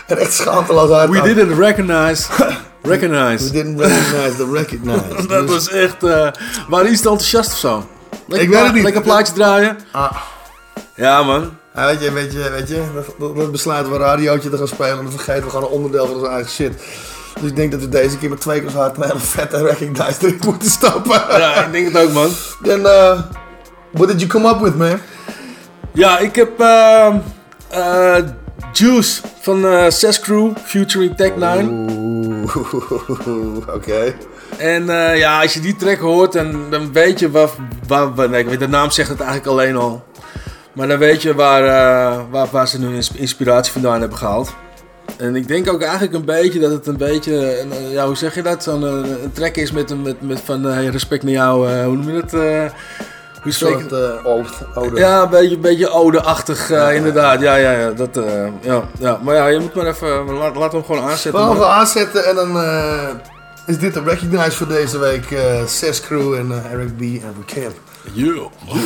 En echt schaamteloos uit. We didn't recognize. Recognize. We didn't recognize the recognize. dat was echt... eh waren iets te enthousiast of zo? Lekker Ik weet het niet. Lekker plaatje draaien. Ah. Ja, man. Ja, weet je, weet je, weet je, dan- dan besluiten we een radiootje te gaan spelen en dan vergeten we gewoon een onderdeel van onze eigen shit. Dus ik denk dat we deze keer met twee keer zo hard een hele vette recognize erin moeten stappen. Ja, ik denk het ook, man. Then, uh, what did you come up with, man? Ja, ik heb eh, eh, Juice van eh Ses Crew featuring Tech 9. Oeh, oké. En eh, ja, als je die track hoort, dan, dan weet je waar, waar, waar- nee, ik weet, de naam zegt het eigenlijk alleen al. Maar dan weet je waar, eh, waar, waar ze nu ins- inspiratie vandaan hebben gehaald. En ik denk ook eigenlijk een beetje dat het een beetje, ja, hoe zeg je dat? Zo'n een track is met, een- met, met van respect naar jou, hoe noem je het? Eh, Een soort uh. Ja, een beetje, een beetje ode-achtig, eh, Ja, inderdaad. Ja, ja, ja. Dat, eh, ja, ja. Maar ja, je moet maar even, laat, laat hem gewoon aanzetten. We man. hem aanzetten en dan eh, is dit de recognize voor deze week. eh Ses Crew en eh, Eric B. en Camp. Yeah. How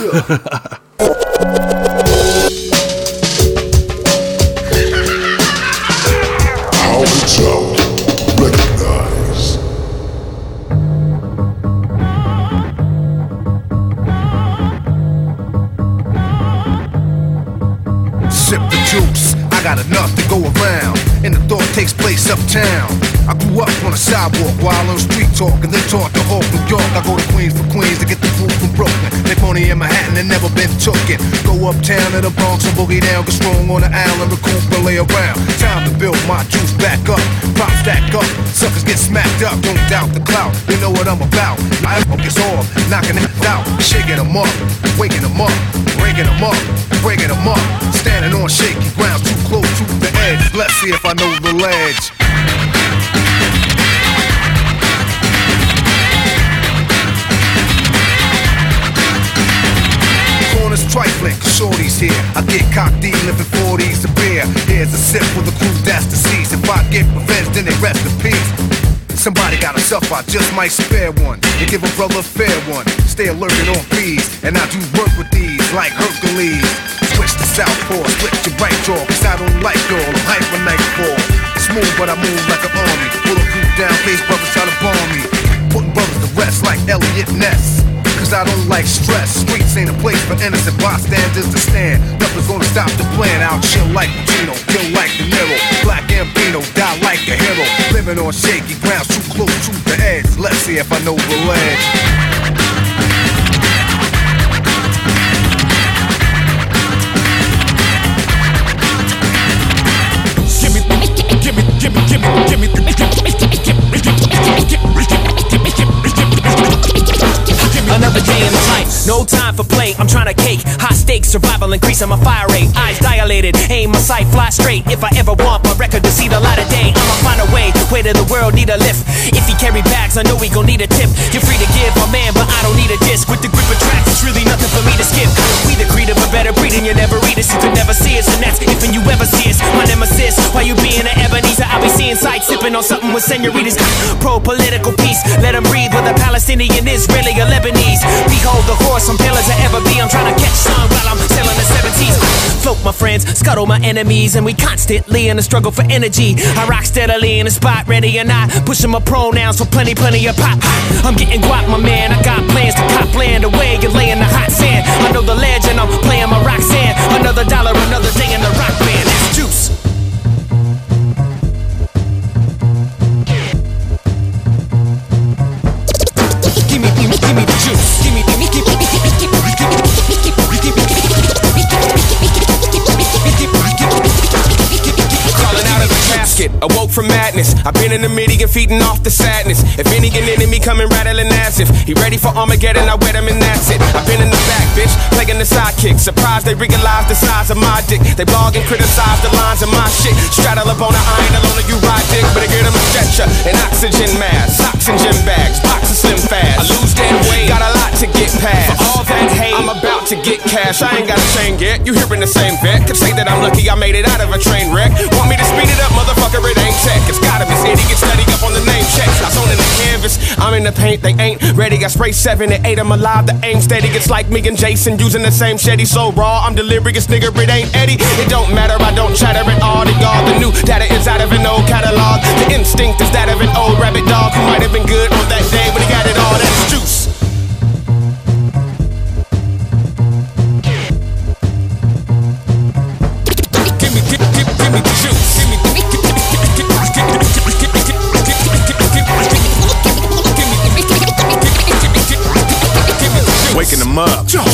Sip the juice, I got enough to go around. And the thought takes place uptown. I grew up on a sidewalk while on street talk and then taught to Hawk, New York. I go to Queens for Queens to get the food from Brooklyn. They money in Manhattan and never been tooken. Go uptown to the Bronx and boogie down, get strong on the island, recoup and lay around. Time to build my juice back up. Pop stack up, suckers get smacked up. Don't doubt the clout, you know what I'm about. I focus off, knocking it out, shaking them up, waking them up, breaking them up, breaking them up. Standing on shaky ground, to the edge. Let's see if I know the ledge. Corners trifling, shorties here. I get cocked D, living 40s a beer. Here's a sip for the crew that's deceased. If I get revenge, then they rest in peace. Somebody got a suffer, I just might spare one. and give a brother a fair one. Stay alert and on fees. And I do work with these like Hercules. Switch to southpaw, split your right jaw. Cause I don't like y'all, I'm hyper nightfall. Smooth, but I move like an army. Bulletproof down, face brothers try to bomb me. Putting brothers to rest like Eliot Ness. Cause I don't like stress. Streets ain't a place for innocent bystanders to stand. Nothing's gonna stop the plan. I'll chill like Pacino, kill like De Niro. Black Ambino, die like a hero. Living on shaky ground, too close to the edge. Let's see if I know the ledge. Give me, give no time for play. I'm trying to cake, hot stakes, survival increasing my fire rate. Eyes dilated, aim my sight, fly straight. If I ever want my record to see the light of day, I'ma find a way. Way to the world need a lift. If he carry bags, I know he gon' need a tip. You're free to give, my man, but I don't need a disc. With the grip of tracks, it's really nothing for me to skip. We the creed of a better breeding, you never read us, you could never see us, and that's if and you ever see us. My nemesis, while you being an Ebenezer, I'll be seeing sights, sipping on something with senoritas. Pro political peace, let them breathe with a Palestinian, Israeli, or Lebanese. Behold the I'm pale as I ever be. I'm trying to catch sun while I'm sailing the 17s. Float my friends, scuttle my enemies, and we constantly in a struggle for energy. I rock steadily in the spot, ready or not. Pushing my pronouns for plenty, plenty of pop. I'm getting guap, my man. I got plans to cop land away and lay in the hot sand. I know the legend, I'm playing my rock sand. Another dollar, another day in the rock band. That's juice. Give me, give me, give me the juice. Casket, awoke from madness. I've been in the midi and feeding off the sadness. If any an enemy coming rattling as if he ready for Armageddon, I wet him and that's it. I've been in the back, bitch, playing the sidekick. Surprised they realize the size of my dick. They blog and criticize the lines of my shit. Straddle up on the iron alone, you ride dick, but I get him a stretcher, an oxygen mask, gym bags, boxes slim fast. I lose dead weight, got a lot to get past. For all that hate, I'm about to get cash. I ain't got a chain yet. You hearing the same vet? Could say that I'm lucky I made it out of a train wreck. Want me to speed it up, motherfucker? It ain't tech. It's gotta be city. Get steady up on the name check. I zone in the canvas. I'm in the paint. They ain't ready. I spray seven and eight. I'm alive. The aim steady. It's like me and Jason using the same shetty. So raw. I'm delirious, nigga. It ain't Eddie. It don't matter. I don't chatter at all to y'all. The new data is out of an old catalog. The instinct is that of an old rabbit dog who might have been good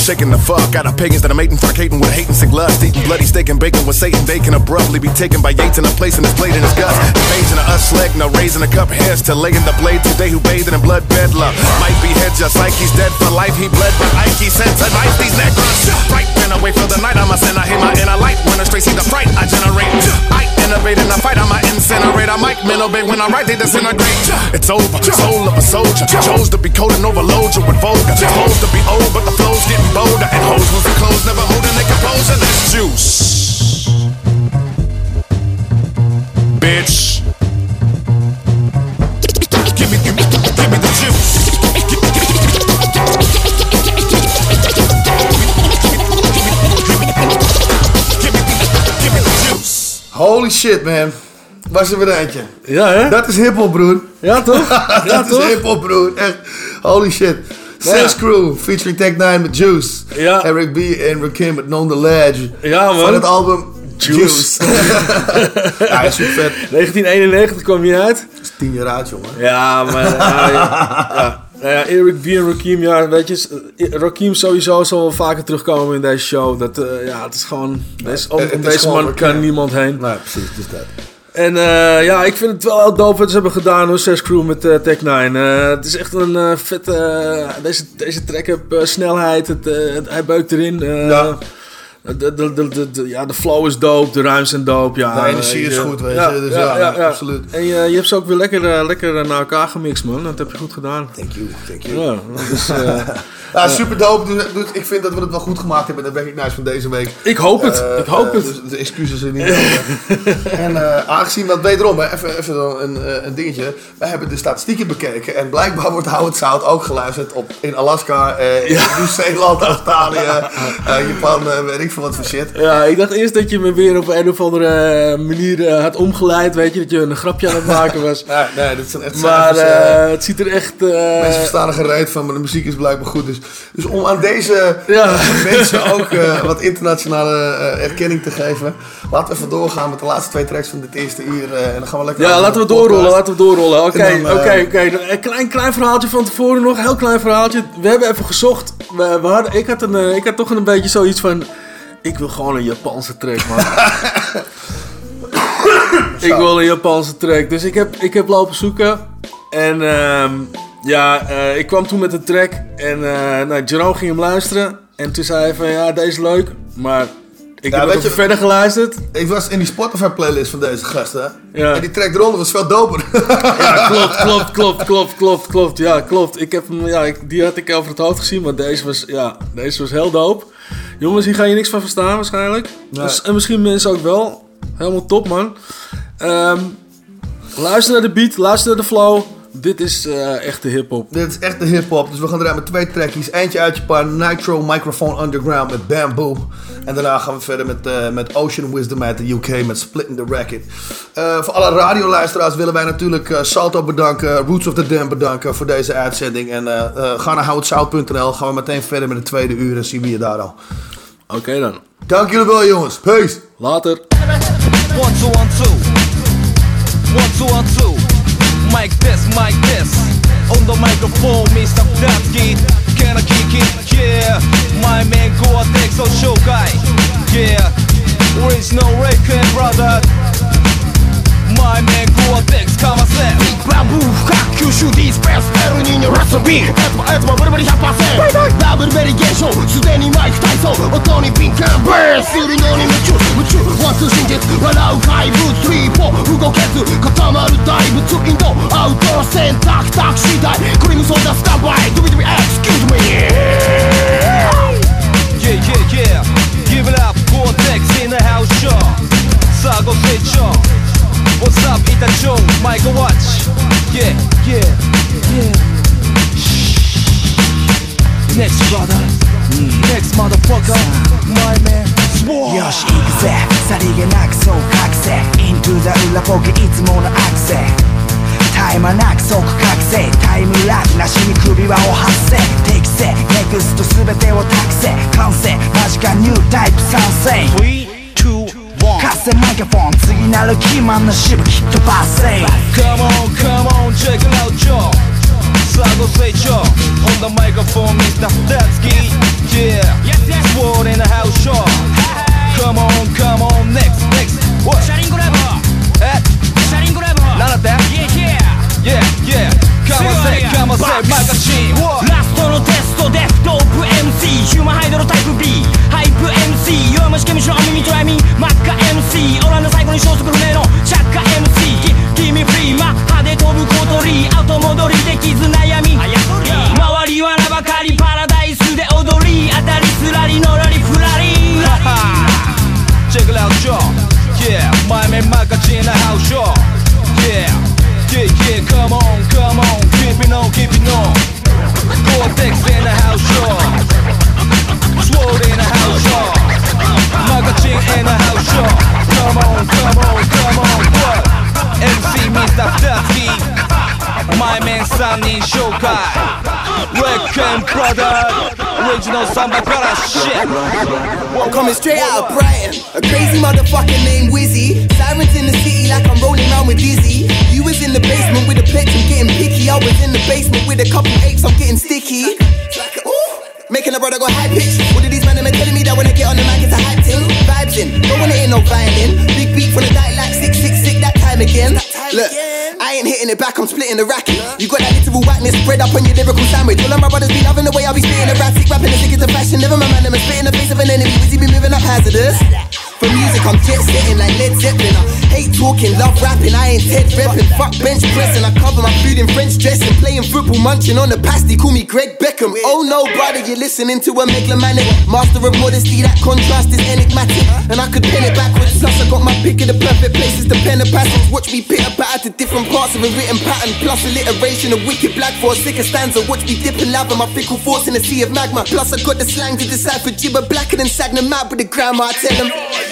shaking the fuck out of pagans that are mating, fornicating with hating, sick lust, eating bloody steak and bacon with Satan. They can abruptly be taken by Yates and a place in his blade in his guts. Invasion of us leg, no raising a cup heads to laying the blade today who bathing in blood bedlam. Might be head just like he's dead for life. He bled, but Ike sent to knife these necrons. Right, then away for the night. I'm a sinner, hit my inner light. When I straight see the fright, I generate. I innovate in the fight. I'm a incinerate. I might men obey when I write, they disintegrate. It's over. Soul of a soldier. Chose to be cold and overload you with vulgar. Supposed to be old, but the flow's getting bolder. And hoes with the clothes, never holding their composure. That's juice. Bitch. Give me, give me, give me the juice. Holy shit, man. Was er weer eentje. Ja, hè? Dat is hiphop, broer. Ja, toch? Ja, dat toch? is hiphop, broer. Echt. Holy shit. Ja. Sass Crew, featuring Tech 9 met Juice. Ja. Eric B. en Rakim met Non The Ledge. Ja, man. Van het album Juice. Ja, is super vet. 1991 kwam hij uit. Dat is tien jaar oud, jongen. Ja, maar ja, ja, ja. Nou ja, Eric B en Rakim, ja, weet je, eh, Rakim sowieso zal wel vaker terugkomen in deze show. Dat, eh, ja, het is gewoon, deze, om, om man kan niemand heen. Nee, precies, dus dat. En eh, ja, ik vind het wel heel dope wat ze hebben gedaan hoor, Sass Crew met eh, Tech 9. Eh, het is echt een vette, deze, deze track heeft eh, snelheid, het, hij beukt erin. Ja. De, de, de, de, de- ja, de flow is dope, de ruimte zijn dope. Ja, De energie is goed, weet je, dus ja, absoluut. En je, je hebt ze ook weer lekker, eh, lekker naar elkaar gemixt, man. Dat heb je goed gedaan. Thank you, thank you. Ja, dus, eh, Ja, super dope. Dus, dus ik vind dat we het wel goed gemaakt hebben. Dat ben ik nice van deze week. Ik hoop het, Eh, ik hoop eh, het. Dus de excuses er niet. en eh, aangezien dat wederom, hè, even, even dan een, eh, een dingetje. Wij hebben de statistieken bekeken. En blijkbaar wordt Howard Sound ook geluisterd op, in Alaska, eh, in Nieuw-Zeeland, Australië, eh, Japan, eh, weet ik veel wat voor shit. ja, ik dacht eerst dat je me weer op een of andere eh, manier eh, had omgeleid. Weet je, dat je een grapje aan het maken was. Nee, nee, dat zijn echt Maar cijfers, eh, het ziet er echt... eh, Mensen verstaan er gereed van, maar de muziek is blijkbaar goed. Dus, dus om aan deze Ja. mensen ook wat internationale erkenning te geven, laten we even doorgaan met de laatste twee tracks van dit eerste uur. en dan gaan we lekker. Ja, laten we doorrollen, laten we doorrollen. Oké, oké, oké. Een klein, klein verhaaltje van tevoren nog, heel klein verhaaltje. We hebben even gezocht. We, we hadden, ik, had een, ik had toch een beetje zoiets van... Ik wil gewoon een Japanse track, man. ik wil een Japanse track. Dus ik heb, ik heb lopen zoeken. En ehm, ja, eh, ik kwam toen met een track. En eh nou, Jerome ging hem luisteren. En toen zei hij van, ja, deze is leuk. Maar ik Ja, heb weet je- verder geluisterd. Ik was in die Spotify playlist van deze gasten. Ja. En die track eronder was veel doper. Ja, klopt, klopt, klopt, klopt, klopt, klopt. Ja, klopt. Ik heb hem, ja, ik, die had ik over het hoofd gezien, maar deze was, ja, deze was heel dope. Jongens, hier ga je niks van verstaan waarschijnlijk. Nee. Dus, en misschien mensen ook wel. Helemaal top, man. Ehm, luister naar de beat, luister naar de flow. Dit is eh echte hip-hop. Dit is echt de hip-hop. Dus we gaan eruit met twee trackies. Eentje uit Japan, Nitro Microphone Underground met Bamboo. En daarna gaan we verder met, eh, met Ocean Wisdom uit de UK met Splitting the Racket. Eh, voor alle radioluisteraars willen wij natuurlijk eh, Salto bedanken, Roots of the Dam bedanken voor deze uitzending. En eh, eh, ga naar houtshout.nl. Gaan we meteen verder met het tweede uur en zien we je daar al. Oké dan. Dank jullie wel jongens. Peace. Later. One, two, one, two. One, two, one, two. Mic this, mic this. On the microphone, Mr. Kratsky. Can I kick it? Yeah. My man Gore-Tex on Shokai. Yeah. Original Record, brother My man Gore-Tex, come on, set. バブー深く吸収ディスペースエルニーニョラストビーエツもエツもブリブリ100%ダブルベリゲーションすでにマイク体操音に敏感ブースするのに夢中夢中ワンツー真実笑う怪物スリーフォー動けず固まる大仏インドアウトロ選択タクシー代クリームソーダスタンバイドゥビドゥビエクスキューズミー Yeah, yeah, yeah. Give it up, Gore-Tex in the house show. Sago Seicho. What's up, Itacho? Michael Watch. Yeah, yeah, yeah. Next brother. Next motherfucker. My man. よし行くぜさりげなくそう隠せ Into the 裏ポケいつものアクセタイマーなく即覚醒タイムラグなしに首輪を発せ適正ネクスト全てを託せ完成間近ニュータイプ賛成活性マイクロフォン次なるキーマンのしぶきっ飛ばせ Come on, come on, check it out, Joe. Sago Seicho on the microphone, Mr. Statsky. Yeah, Sword in the house, sure. Come on, come on, next, next. What? シャリンゴラボえシャリンゴラボなんだって Yeah, yeah Yeah, yeah. Come on, say, come on, say, マガジン。ラストのテストでドープ MC ヒューマンハイドロタイプ B MC よもしけみしろ耳とやみ真っ赤 MC オランダ最後に消息不明のシャッカ MC キキミフリーマッハで飛ぶこ小鳥後戻りで傷悩み。周りはらばかりパラダイスで踊り当たりすらりのらりふらり。ハハチェックラウショー Yeah マイメンマカチナハウショー Yeah Yeah Yeah Come on Come on. Keep it on Keep it on. Cortex in the In the house, sure. Come on, come on, come on, what? MC Mr. Statsky. My man Sunny Shokai. Wrecking brother. Original samba para shit. I'm coming straight out of Brighton. A crazy motherfucker named Wizzy. Sirens in the city like I'm rolling around with Dizzee. You was in the basement with a pitch, I'm getting picky. I was in the basement with a couple apes, I'm getting sticky. Making a brother go high pitch. What are these men them telling me that when I get on the mic it's a hype thing? Vibes in, don't wanna no violin. Big beat from the night like six six six that time again. Look, I ain't hitting it back, I'm splitting the racket. You got that literal whackness spread up on your lyrical sandwich. All of my brothers be loving the way I be spitting erratic, rapping the as a fashion. Never my man, I'm spitting the face of an enemy. Wizzy be moving up hazardous. For music, I'm jet setting like Led Zeppelin. I hate talking, love rapping. I ain't Ted repping. Fuck bench pressing. I cover my food in French dressing. Playing football, munching on the pasty. Call me Greg Beckham. Oh no, brother, you're listening to a megalomaniac. Master of modesty, that contrast is enigmatic. And I could pen it backwards. Plus, I got my pick of the perfect places to pen a passage. Watch me pitter patter to different parts of a written pattern. Plus, alliteration of wicked black for a sicker stanza. Watch me dip and lava my fickle thoughts in a sea of magma. Plus, I got the slang to decipher gibber blacker than Sagna mad with the grammar. I tell them.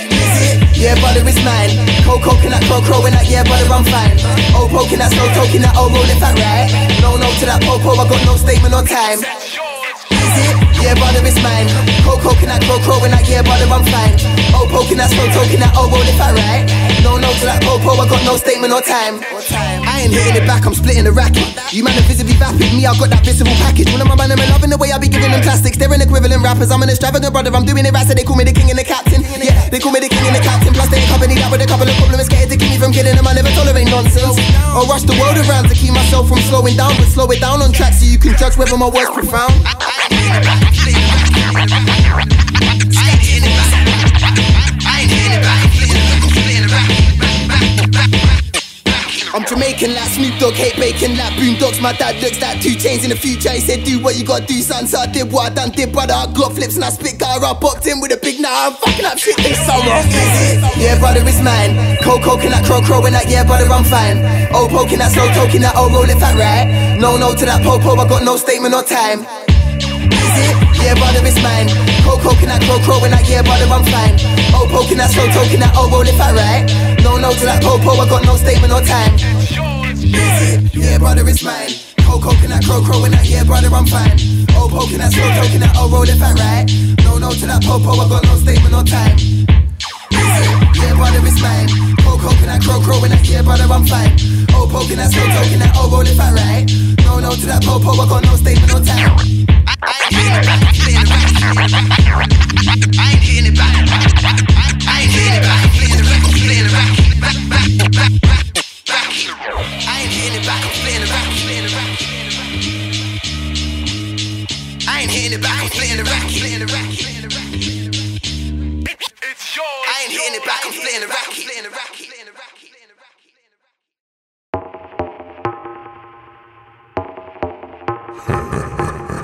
Yeah, brother, it's mine. Cold coconut, crow crowing that, yeah, brother, I'm fine. Oh, poking that, slow toking that, oh, roll fat right. No, no to that popo, I got no statement on time. Is it? Yeah, brother, it's mine. Cold coconut, crow crowing that, yeah, brother, I'm fine. Oh, poking that, slow toking that, oh, roll it fat right. No, no to that popo, I got no statement on time. I ain't hitting it back, I'm splitting the racket. You man are visibly vapid, me, I got that visceral package. One of my man, I'm loving the way I be giving them plastics. They're an equivalent rappers, I'm an extravagant brother, I'm doing it right, so they call me the king and the captain. Yeah, they call me the king and the captain. Plus, they accompany that with a couple of compliments, scared to keep me from killing them. I never tolerate nonsense. Or rush the world around to keep myself from slowing down, but slow it down on track so you can judge whether my words profound. I'm Jamaican like My dad looks like two chains in the future. He said, Do what you gotta do, son. So I did what I done, did brother. I got flips and I spit guy. I popped in with a big now. I'm fucking up shit this summer. Yeah, brother, it's mine. Cold coconut, crow crow crowing that, yeah, brother, I'm fine. Oh, poking that, slow toking that, oh, roll it fat right. No, no to that popo, I got no statement or time. Is it? Yeah, brother, it's mine. Cold coconut, crow crowing that, yeah, brother, I'm fine. Oh, poking that, slow toking that, oh, roll it fat right. No, no to that popo, I got no statement or time. Is it? Yeah, brother, it's mine. Cold coconut, crow crowing that, yeah, brother, I'm fine. Oh, poking that, slow toking that, oh, roll it fat right. No, no to that popo, I got no statement or time. Yeah, brother, it's mine. Cold coconut, crow crowing that, yeah, brother, I'm fine. Oh, poking that, slow toking that, oh, roll it fat right. No, no to that popo, I got no statement or time. I ain't getting the back splitting the rap I ain't hitting it back, I'm playing the back. I ain't hitting it back. Of playing a racket. It's your. I ain't hitting it back, I'm playing the back,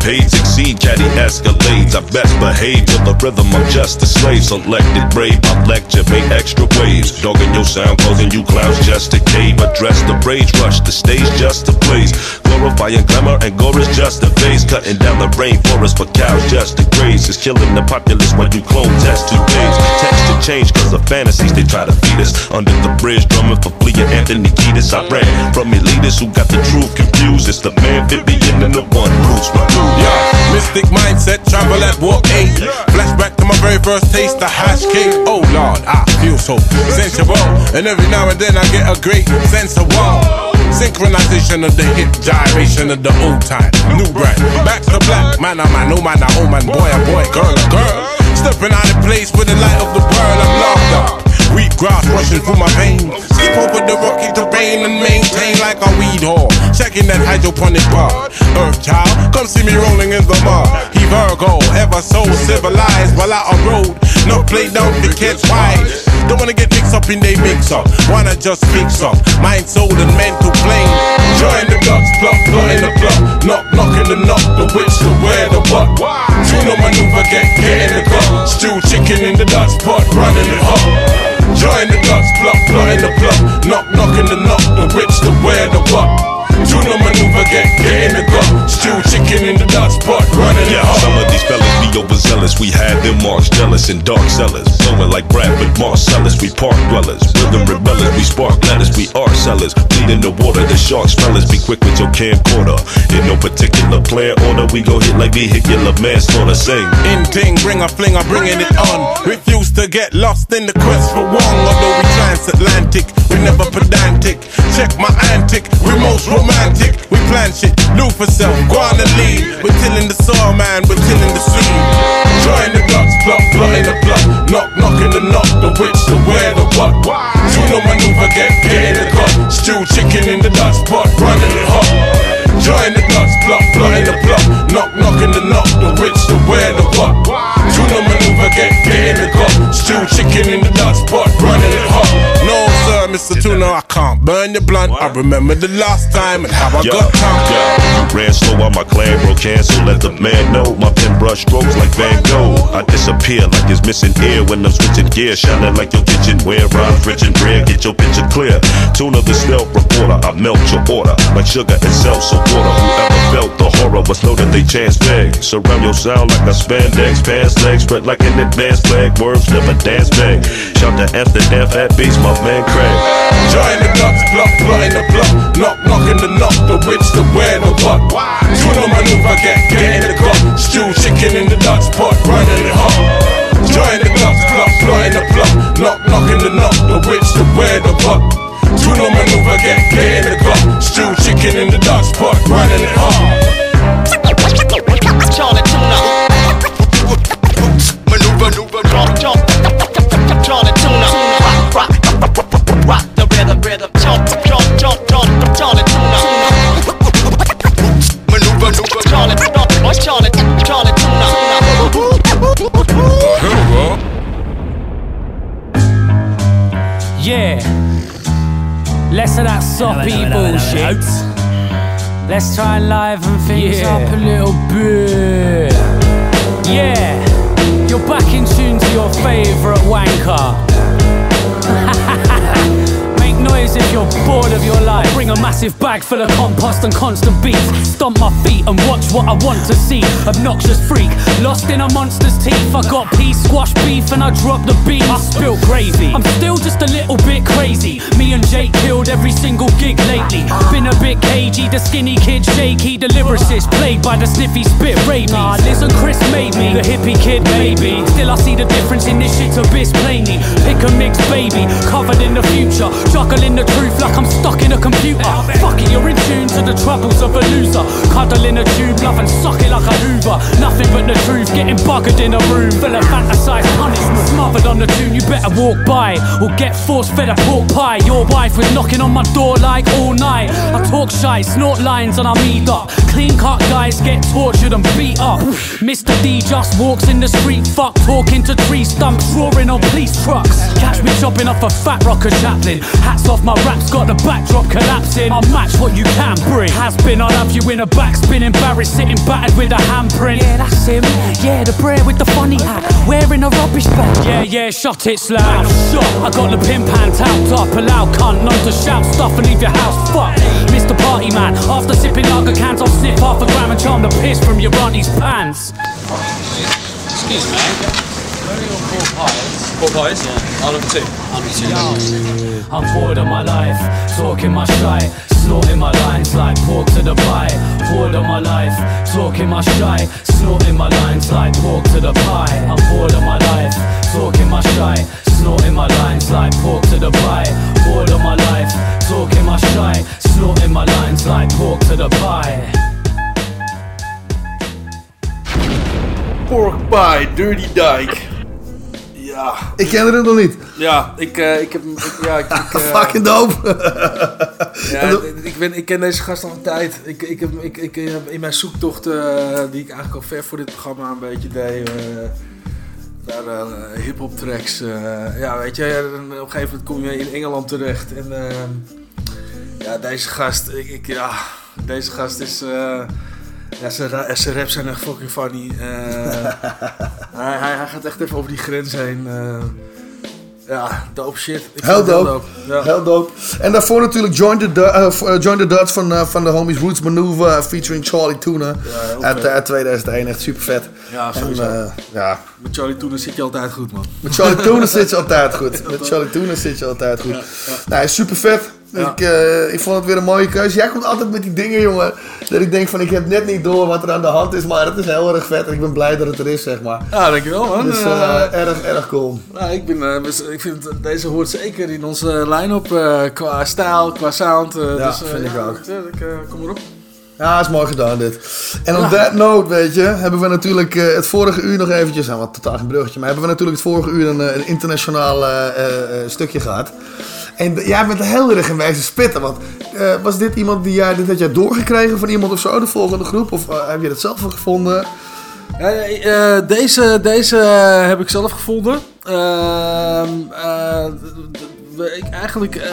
Paid, succeed, caddy escalades. I best behave to the rhythm, I'm just a slave. Selected brave, my lecture make extra waves. Dogging your sound, causing you clowns just to cave. Address the rage, rush the stage just to blaze. Glorifying glamour and gore is just a phase. Cutting down the rainforest for cows just to graze. Is killing the populace when you clone test two days. Texture change cause of fantasies they try to feed us. Under the bridge, drumming for fleeing Anthony Kiedis. I ran from elitists who got the truth confused. It's the man, Vivian, and the one who's my Yeah, mystic mindset, travel at walk 8. Flashback to my very first taste of hash cake. Oh lord, I feel so sensual. And every now and then I get a great sense of wow. Synchronization of the hip, gyration of the old time. New brand, back to black. Man, I'm man, oh man, oh man, boy, oh boy, girl, oh girl. Stepping out of place with the light of the world, I'm locked up. Wheat grass rushing through my veins. Skip over the rocky terrain and maintain like a weed whore. Checking that hydroponic bar. Earth child, come see me rolling in the mud. He Virgo, ever so civilized while out on road. No play down the kids wise. Don't wanna get mixed up in they mix up. Wanna just fix up. Mind, soul, and mental plane. Join the guts, plug, plug in the plug. Knock, knock in the knock, the witch, the where, the what. Do no maneuver, get, get in the club. Stew chicken in the Dutch pot, running it hot. Join the plug, plug in the plug. Knock, knock in the knock, the witch, the where, the what. Tuna maneuver, get, get in the gut. Stew chicken in the pot, running it some of these fellas be overzealous. We had them marks jealous and dark sellers. Blowing like Branford Marsalis. We park dwellers. Rhythm rebellers. We spark letters. We are sellers. Bleed in the water. The sharks fellas. Be quick with your camcorder. In no particular plan order. We go hit like vehicular manslaughter. Sing. In ting, bring a fling, I'm bringing it on. Refuse to get lost in the quest for one. Although we transatlantic, we never pedantic. Check my antic, we most romantic. We plan shit, do for self, and lead. We're tilling the soil, man, we're tilling the seed. Join the guts, plug in the plug. Knock, knock in the knock, the witch, the where, the what. Tuna maneuver, get, get in the gut. Stew chicken in the Dutch pot, running it hot. Join the guts, plug in the plug. Knock, knock in the knock, the witch, the where, the what. Tuna maneuver, get, get in the gut. Stew chicken in the Dutch pot, running it hot. Mr. Tuna, I can't burn your blunt. I remember the last time and how I Yo, got tongue. yo, ran slow while my clan broke cancel. Let the man know my pen brush strokes like Van Gogh. I disappear like it's missing ear when I'm switching gear. Shining like your kitchen where rhymes rich and rare. Get your picture clear. Tuna the stealth reporter. I melt your order like sugar and seltzer water. Whoever felt the horror must know that they chance beg. Surround your sound like a spandex. Pants legs spread like an advanced flag. Words never dance bang. Shout the F to Amsterdam fat beats, my man Craig. Join the guts, plug, plug in the plug. Knock, knock in the knock, the witch, the where, the what. Tuna maneuver, get, get in the gut. Stew chicken in the Dutch pot, running it hot. Join the guts, plug, plug in the plug. Knock, knock in the knock, the witch, the where, the what. Tuna maneuver, get, get in the gut. Stew chicken in the Dutch pot, running it hot. Charlie Tuna. Maneuver, maneuver, drop, drop. Yeah. Less of that soppy bullshit. Let's try and liven things Yeah. up a little bit. Yeah. You're back in tune to your favourite wanker. If you're bored of your life. Bring a massive bag full of compost and constant beats. Stomp my feet and watch what I want to see. Obnoxious freak, lost in a monster's teeth. I got peas, squash beef, and I dropped the beans. I spilled gravy. I'm still just a little bit crazy. Me and Jake killed every single gig lately. Been a bit cagey, the skinny kid shaky, the lyricist plagued by the sniffy spit rabies. Nah, listen, Chris made me the hippie kid, maybe. Still, I see the difference in this shit abyss plainly. Pick a mix, baby, covered in the future. Juggling the truth like I'm stuck in a computer. Fuck it, you're in tune to the troubles of a loser. Cuddling a tube, love and suck it like a hoover. Nothing but the truth, getting buggered in a room full of fantasized punishment. Smothered on the tune, you better walk by or get force fed a pork pie. Your wife was knocking on my door like all night. I talk shy, snort lines, and I'm eat up. Clean cut guys get tortured and beat up. Mr. D just walks in the street, fuck, talking to tree stumps, roaring on police trucks. Catch me chopping off a fat rocker chaplain. Hats off, my rap's got the backdrop collapsing. I'll match what you can bring. Has been, I'll have you in a backspin, embarrassed, sitting battered with a handprint. Yeah, that's him. Yeah, the brer with the funny hat, wearing a rubbish bag. Yeah, yeah, shot it slam. Shot. I got the pin pan tapped up, allow cunt, none to shout stuff and leave your house Fuck, Mr. Party Man, after sipping lager cans, I'll snip half a gram and charm the piss from your auntie's pants. Excuse me. Where are four pies? Four pies? Yeah. I'll have two. I'll be two. I'm bored of my life, talking my shite, snorting my lines like pork to the pie. Bored of my life, talking my shite, snorting my lines like pork to the pie. I'm bored of my life, talking my shite, snorting my lines like pork to the pie. Bored of my life, talking my shite, snorting my lines like pork to the pie. Pork Pie, Dirty Dyke. Ja. Ik ken het nog niet. Ja, ik, eh, ik heb ik- Ja, ik, ik, eh, Fucking dope. Ja, ik, ben, ik ken deze gast al een tijd. Ik, ik, heb, ik, ik heb in mijn zoektocht, eh, die ik eigenlijk al ver voor dit programma een beetje deed, eh, eh, hip-hop tracks. eh, ja, weet je, op een gegeven moment kom je in Engeland terecht. En eh, ja, deze gast, ik, ik, ja, deze gast is. Ja, zijn, zijn raps zijn echt fucking funny. Eh, hij, hij, hij gaat echt even over die grens heen. eh. ja, dope shit. Ik Heel dope. Ja. Heel dope. En daarvoor natuurlijk Join the, Du- eh, Join the Dots van, van de homies Roots Maneuver featuring Charlie Tuna. heel uit, uit 2001, echt super vet. Ja, en, sowieso. eh, ja. Met Charlie Tuna zit je altijd goed, man. Met Charlie Tuna zit je altijd goed. Met Charlie Tuna zit je altijd goed. Nou, super vet. Ja. Ik, eh, ik vond het weer een mooie keuze. Jij komt altijd met die dingen, jongen. Dat ik denk van, ik heb net niet door wat er aan de hand is. Maar het is heel erg vet. En ik ben blij dat het er is, zeg maar. Ja, dankjewel, man. Dus eh, erg, erg cool. Nou, ik, ben, ik vind deze hoort zeker in onze line-up qua stijl, qua sound. Ja, dus, vind ik ja, ook. Ik, kom erop. Ja, is mooi gedaan dit. En Ja. that note, weet je, hebben we natuurlijk eh, het vorige uur nog eventjes, nou wat totaal geen bruggetje, maar hebben we natuurlijk het vorige uur een, eh, een internationaal eh, stukje gehad. En jij bent heel erg in wijze spitten, want was dit iemand die jij, dit had jij doorgekregen van iemand of zo, de volgende groep? Of heb je dat zelf gevonden? Deze, deze heb ik zelf gevonden. Ik, eigenlijk eh,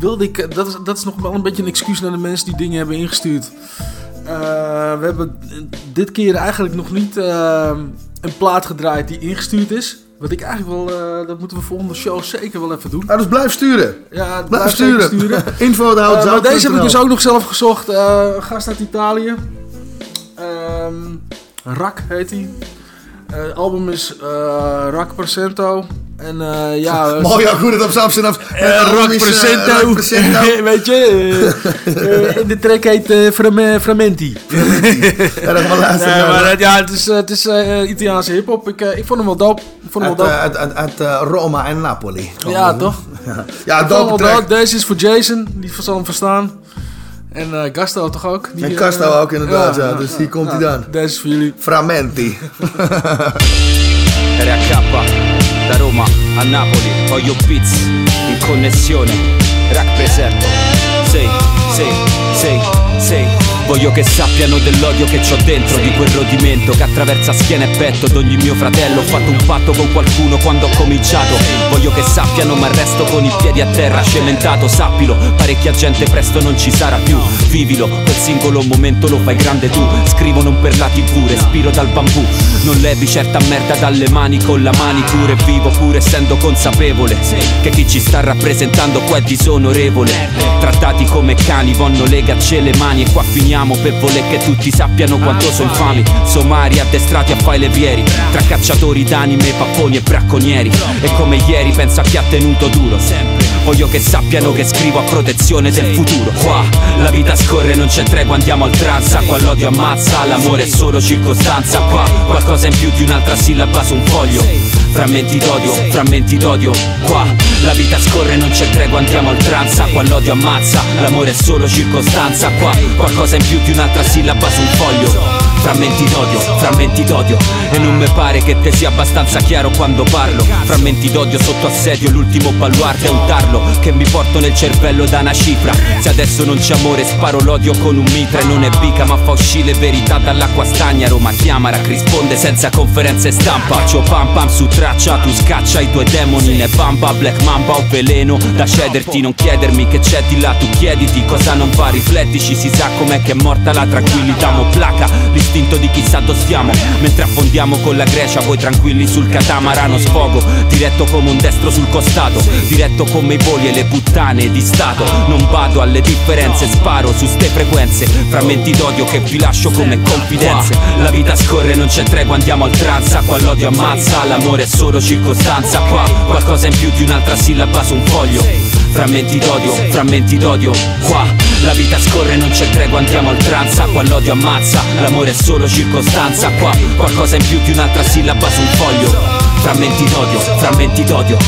wilde ik... Dat is, dat is nog wel een beetje een excuus naar de mensen die dingen hebben ingestuurd. Eh, we hebben dit keer eigenlijk nog niet eh, een plaat gedraaid die ingestuurd is. Wat ik eigenlijk wel... dat moeten we volgende show zeker wel even doen. Ah, dus blijf sturen. Ja, Blijf sturen. Info de maar deze heb ik dus ook nog zelf gezocht. Gast uit Italië. Ehm Rak heet hij. Eh, het album is eh Rak Percento. En eh, ja... eh, Mooi ook hoe het op zijn af. eh, Rock Presento. Weet je, eh, eh, de track heet eh, Frame- Framenti. Ja, dat gaan luisteren. Nee, Ja, maar het- ja, het is, eh, het is eh, Italiaanse hip-hop. Ik, eh, ik vond hem wel dope. Ik vond hem Uit, wel dope. eh, uit, uit, uit, eh, Roma en Napoli. Ja, toch? Ja, ja dope track. Deze is voor Jason, die zal hem verstaan. En eh Gasto toch ook? Die, En eh, Casto ook inderdaad, ja. Dus hier komt hij dan. Deze is voor jullie. Framenti. Da Roma a Napoli, Oyo Beats in connessione, rack presento. Sei, sei, sei, sei. Voglio che sappiano dell'odio che c'ho dentro, di quel rodimento che attraversa schiena e petto d'ogni mio fratello. Ho fatto un patto con qualcuno quando ho cominciato. Voglio che sappiano, ma resto con i piedi a terra, cementato, sappilo. Parecchia gente presto non ci sarà più. Vivilo, quel singolo momento lo fai grande tu. Scrivo non per la tv, respiro dal bambù. Non levi certa merda dalle mani con la manicure vivo pur essendo consapevole che chi ci sta rappresentando qua è disonorevole trattati come cani vanno legacce le mani e qua finiamo per voler che tutti sappiano quanto sono infami somari addestrati a fai levieri tra cacciatori d'anime papponi e bracconieri. E come ieri penso a chi ha tenuto duro voglio che sappiano che scrivo a protezione del futuro. Qua la vita scorre non c'è tregua andiamo a oltranza qua l'odio ammazza l'amore è solo circostanza. Qua qualcosa in più di un'altra sillaba su un foglio Frammenti d'odio, frammenti d'odio. Qua la vita scorre, non c'è tregua, andiamo oltranza Qua l'odio ammazza, l'amore è solo circostanza Qua qualcosa in più di un'altra sillaba su un foglio. Frammenti d'odio, frammenti d'odio. E non mi pare che te sia abbastanza chiaro quando parlo. Frammenti d'odio sotto assedio, l'ultimo baluardo è un tarlo Che mi porto nel cervello da una cifra. Se adesso non c'è amore sparo l'odio con un mitra E non è bica ma fa uscire verità dall'acqua stagna. Roma chiama, rac risponde senza conferenze stampa. Faccio pam pam su tre traccia Tu scaccia i tuoi demoni Ne bamba, black mamba o veleno. Da cederti, non chiedermi che c'è di là Tu chiediti cosa non va, riflettici Si sa com'è che è morta la tranquillità Mo placa l'istinto di chi santo stiamo. Mentre affondiamo con la Grecia Voi tranquilli sul catamarano sfogo Diretto come un destro sul costato Diretto come i voli e le puttane di stato. Non vado alle differenze Sparo su ste frequenze Frammenti d'odio che vi lascio come confidenze. La vita scorre, non c'è tregua Andiamo al tranza Qua l'odio ammazza, l'amore scorre solo circostanza. Qua Qualcosa in più di un'altra sillaba su un foglio. Frammenti d'odio, frammenti d'odio. Qua La vita scorre, non c'è tregua, andiamo oltranza Qua l'odio ammazza, l'amore è solo circostanza. Qua Qualcosa in più di un'altra sillaba su un foglio. Frammenti d'odio, frammenti d'odio.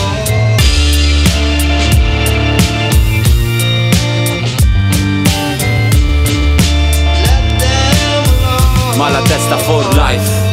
Ma la testa for life.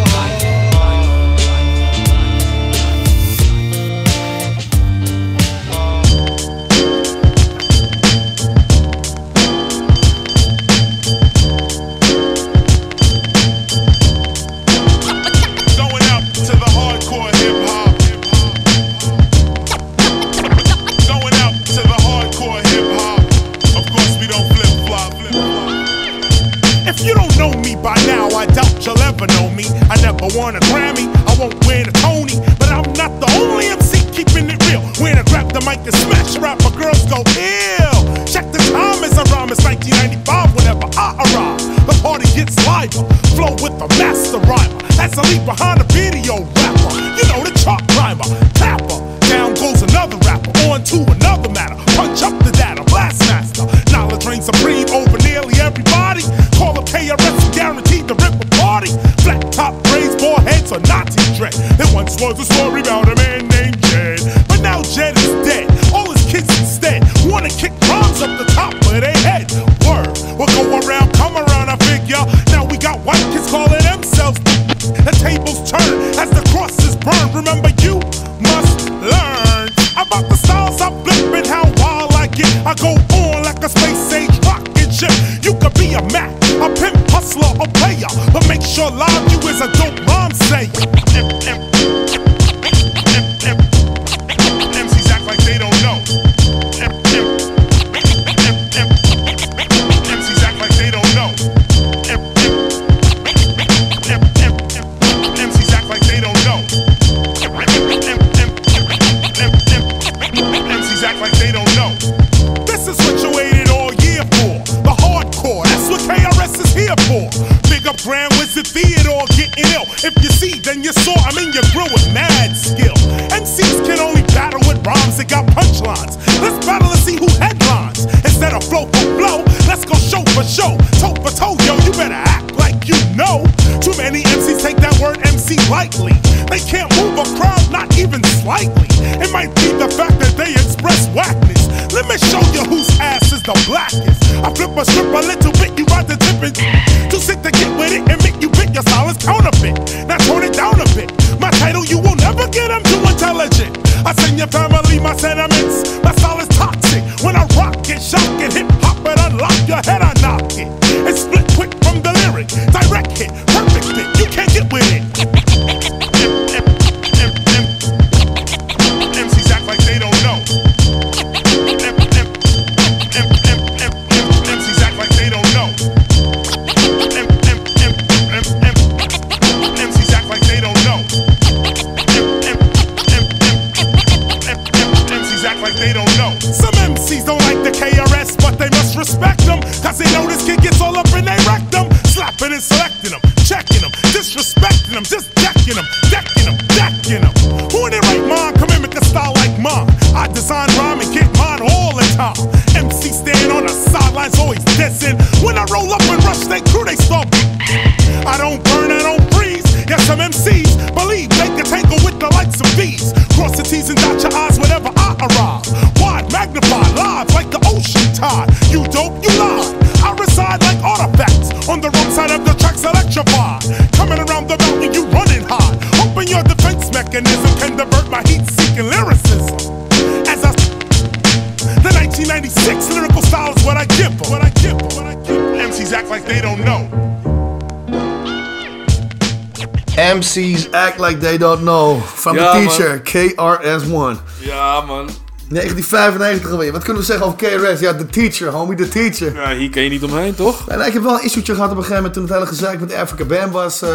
Know. Van Ja, de teacher, KRS-One. Ja, man. 1995 alweer. Wat kunnen we zeggen over KRS? Ja, de teacher, homie, de teacher. Ja, hier kan je niet omheen, toch? En ik heb wel een issue'tje gehad op een gegeven moment toen het hele gezeik met Africa Bam was. eh,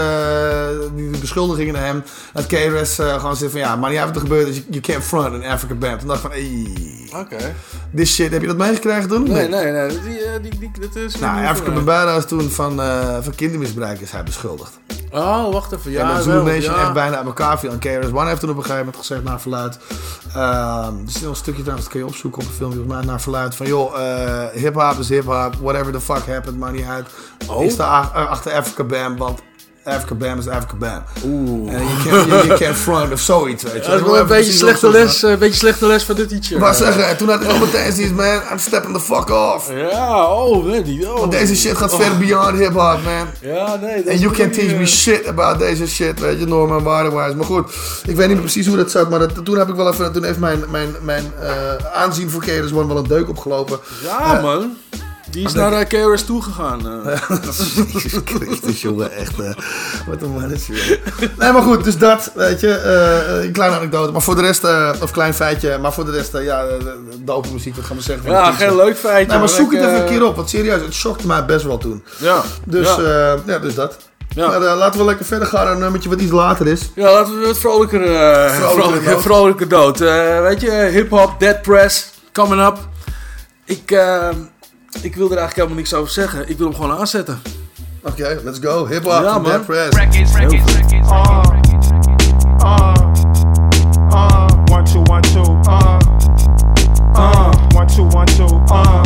die beschuldigingen naar hem. Dat KRS eh, gewoon zegt van ja, maar niet uit wat er gebeurt is, you- you can't front in Africa Bam. Toen dacht ik van, ey, Oké. this shit, heb je dat meegekregen toen? Nee, nee, nee. Die, eh, die, die, dat is Nou, Africa. Bambaataa is toen van, van kindermisbruik is hij beschuldigd. Oh, wacht even. Ja, en wel, Zulu Nation ja. echt bijna aan elkaar viel. En KRS-One heeft toen op een gegeven moment gezegd naar verluid. ehm er is nog een stukje trouwens, dat kun je opzoeken op een filmpje. mij, Naar verluid van joh, eh hip-hop is hip-hop. Whatever the fuck happened, maakt niet uit. Oh. Is daar ach- achter Africa Bam, want Africa Bam is Africa Bam. Oeh. En je can't, you, you can't front of zoiets, weet je. Dat is wel een beetje slechte les, eh, een beetje slechte les van dit teacher. Maar zeggen, en toen had ik nog meteen zoiets, man, I'm stepping the fuck off. Ja, oh, die, oh. Want deze shit gaat Oh. ver beyond hip-hop, man. Ja, nee. En is you can't teach eh, me shit about deze shit, weet je, normen en waardewijs. Maar goed, ik weet niet meer precies hoe dat zat, maar dat, toen heb ik wel even, toen heeft mijn, mijn, mijn eh, aanzien voor One wel een deuk opgelopen. Ja, Eh, man. Die is maar naar uh, KRS toegegaan. eh. Jezus Christus, jongen, echt. eh, wat een mannetje. Nee, maar goed, dus dat, weet je, eh, een kleine anekdote. Maar voor de rest, eh, of klein feitje, maar voor de rest, ja, dope muziek, wat gaan we zeggen. Ja, geen leuk feitje, Nee, maar maar zoek het even een keer op, want serieus, het shockte mij best wel toen. Ja. Dus, Ja. ja, ja dus dat. Maar eh, laten we lekker verder gaan naar een nummertje wat iets later is. Ja, laten we wat vrolijker, Vrolijker vrolijker, noot. vrolijker dood. Eh, weet je, hip-hop, Dead Press, coming up. Ik, ik wil er eigenlijk helemaal niks over zeggen. Ik wil hem gewoon aanzetten. Oké, let's go. Hip-hop, Ja, van man. Press. Records, Heel records, goed. records. Uh, uh, uh, one, two, one, two. Uh, uh, one, two, one, two. Uh,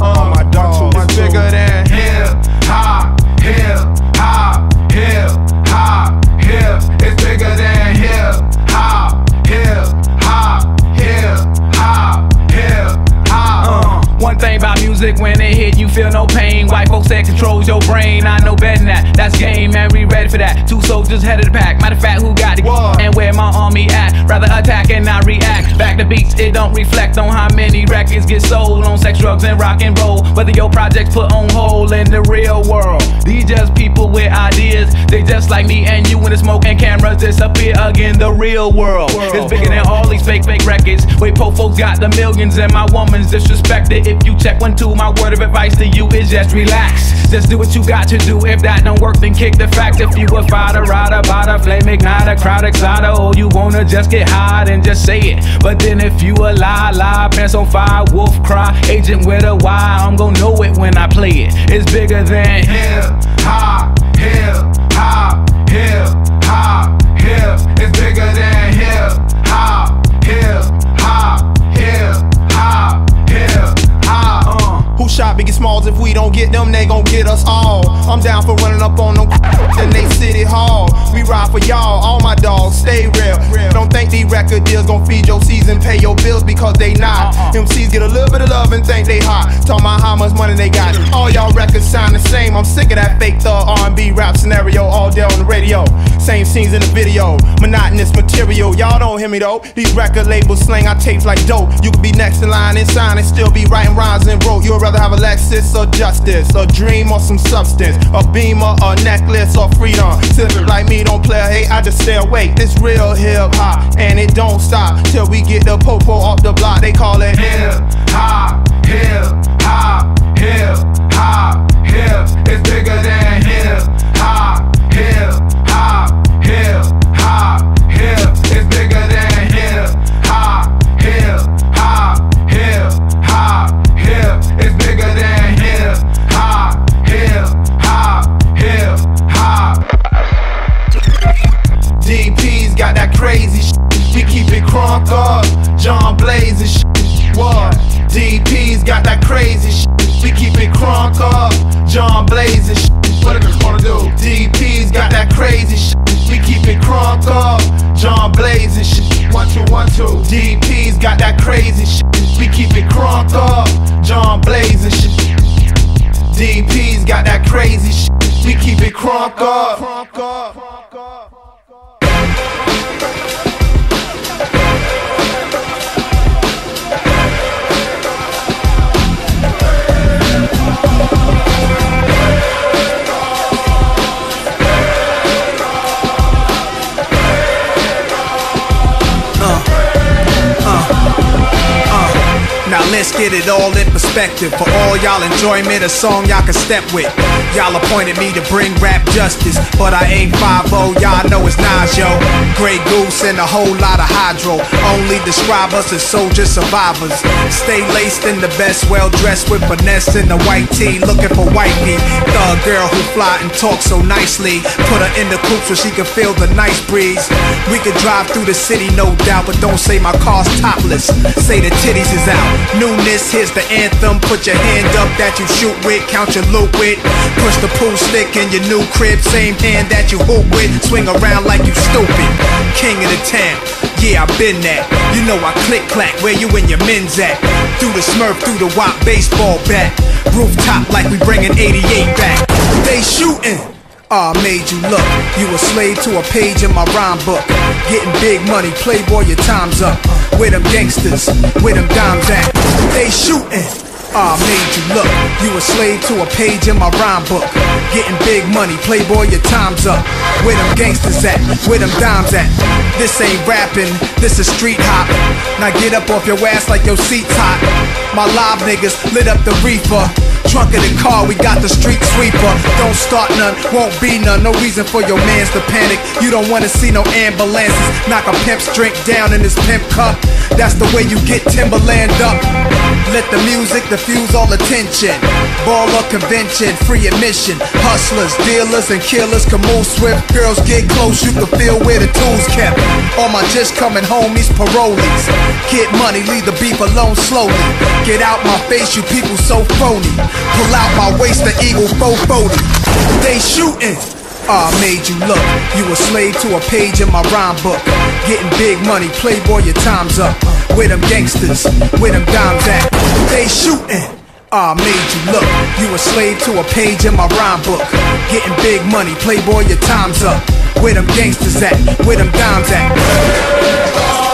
uh, my dog is bigger than hip hop, hip hop, hip hop, hip. It's bigger than music, when it hit, you feel no pain. White folks that controls your brain. I know better than that. That's game, man. We ready for that. Two soldiers head of the pack. Matter of fact, who got it? And where my army at? Rather attack and not react. Back to beats, it don't reflect on how many records get sold on sex, drugs, and rock and roll. Whether your projects put on hold in the real world. These just people with ideas. They just like me and you when the smoke and cameras disappear again. The real world is bigger than all these fake, fake records. Wait, po folks got the millions and my woman's disrespected. If you check one, two, my word of advice to you is just relax. Just do what you got to do. If that don't work, then kick the fact. If you a fighter, rider, bada, flame igniter, crowd exciter, or oh, you wanna just get high and just say it. But then if you a lie, lie, pants on fire, wolf cry, agent with a Y, I'm gonna know it when I play it. It's bigger than hip hop, hip hop, hip hop, hip. It's bigger than hip hop, hip hop, hip hop, hip hop. Who shot Biggie Smalls? If we don't get them, they gon' get us all. I'm down for running up on them in they city hall. We ride for y'all, all my dogs stay real. Don't think these record deals gon' feed your season, pay your bills because they not. Uh-uh. MCs get a little bit of love and think they hot. Talk about how much money they got. All y'all records sound the same. I'm sick of that fake thug R&B rap scenario all day on the radio. Same scenes in the video, monotonous material. Y'all don't hear me though. These record labels slang our tapes like dope. You could be next in line and sign and still be writing rhymes and broke. You'd rather have a Lexus or justice, a dream or some substance, a beamer, a necklace or freedom. Civil like me don't play a hate, I just stay awake. This real hip hop and it don't stop till we get the popo off the block. They call it hip hop, hip hop, hip hop, hip. It's bigger than hip hop, hip hop, hip hop, hip. It's bigger crazy shit. We keep it crunk up. John Blaze and shit. What? DP's got that crazy shit. We keep it crunk up. John Blaze and shit. What niggas wanna do? DP's got that crazy shit. We keep it crunk up. John Blaze and shit. One, two, one, two. DP's got that crazy shit. We keep it crunk up. John Blaze and shit. DP's got that crazy shit. We keep it crunk up. Crunk up. Thank you. Let's get it all in perspective. For all y'all enjoyment, a song y'all can step with. Y'all appointed me to bring rap justice, but I ain't 5 y'all know it's Nas, yo. Grey Goose and a whole lot of hydro. Only describe us as soldier survivors. Stay laced in the best, well dressed with finesse in the white tee, looking for white meat. Thug girl who fly and talk so nicely. Put her in the coupe so she can feel the nice breeze. We could drive through the city, no doubt, but don't say my car's topless. Say the titties is out. Newness, here's the anthem. Put your hand up that you shoot with, count your loot with. Push the pool stick in your new crib, same hand that you hoop with. Swing around like you stupid. King of the town. Yeah, I been that. You know I click clack where you and your men's at. Through the smurf, through the wop baseball bat. Rooftop like we bringing 88 back. They shooting. Ah, made you look. You a slave to a page in my rhyme book. Getting big money, playboy, your time's up. Where them gangsters, where them dimes at? They shooting. Ah, made you look. You a slave to a page in my rhyme book. Getting big money, playboy, your time's up. Where them gangsters at? Where them dimes at? This ain't rapping, this is street hop. Now get up off your ass like your seat's hot. My live niggas lit up the reefer. Trunk of the car, we got the street sweeper. Don't start none, won't be none. No reason for your mans to panic. You don't wanna see no ambulances. Knock a pimp's drink down in his pimp cup. That's the way you get Timberland up. Let the music diffuse all attention. Ball Baller convention, free admission. Hustlers, dealers, and killers can move swift. Girls get close, you can feel where the tools kept. All my just coming homies, parolees. Get money, leave the beef alone slowly. Get out my face, you people so phony. Pull out my waist, the eagle 440. They shooting. Ah, made you look. You a slave to a page in my rhyme book. Getting big money, playboy, your time's up. Where them gangsters, where them dimes at? They shooting. Ah, made you look. You a slave to a page in my rhyme book. Getting big money, playboy, your time's up. Where them gangsters at? Where them dimes at?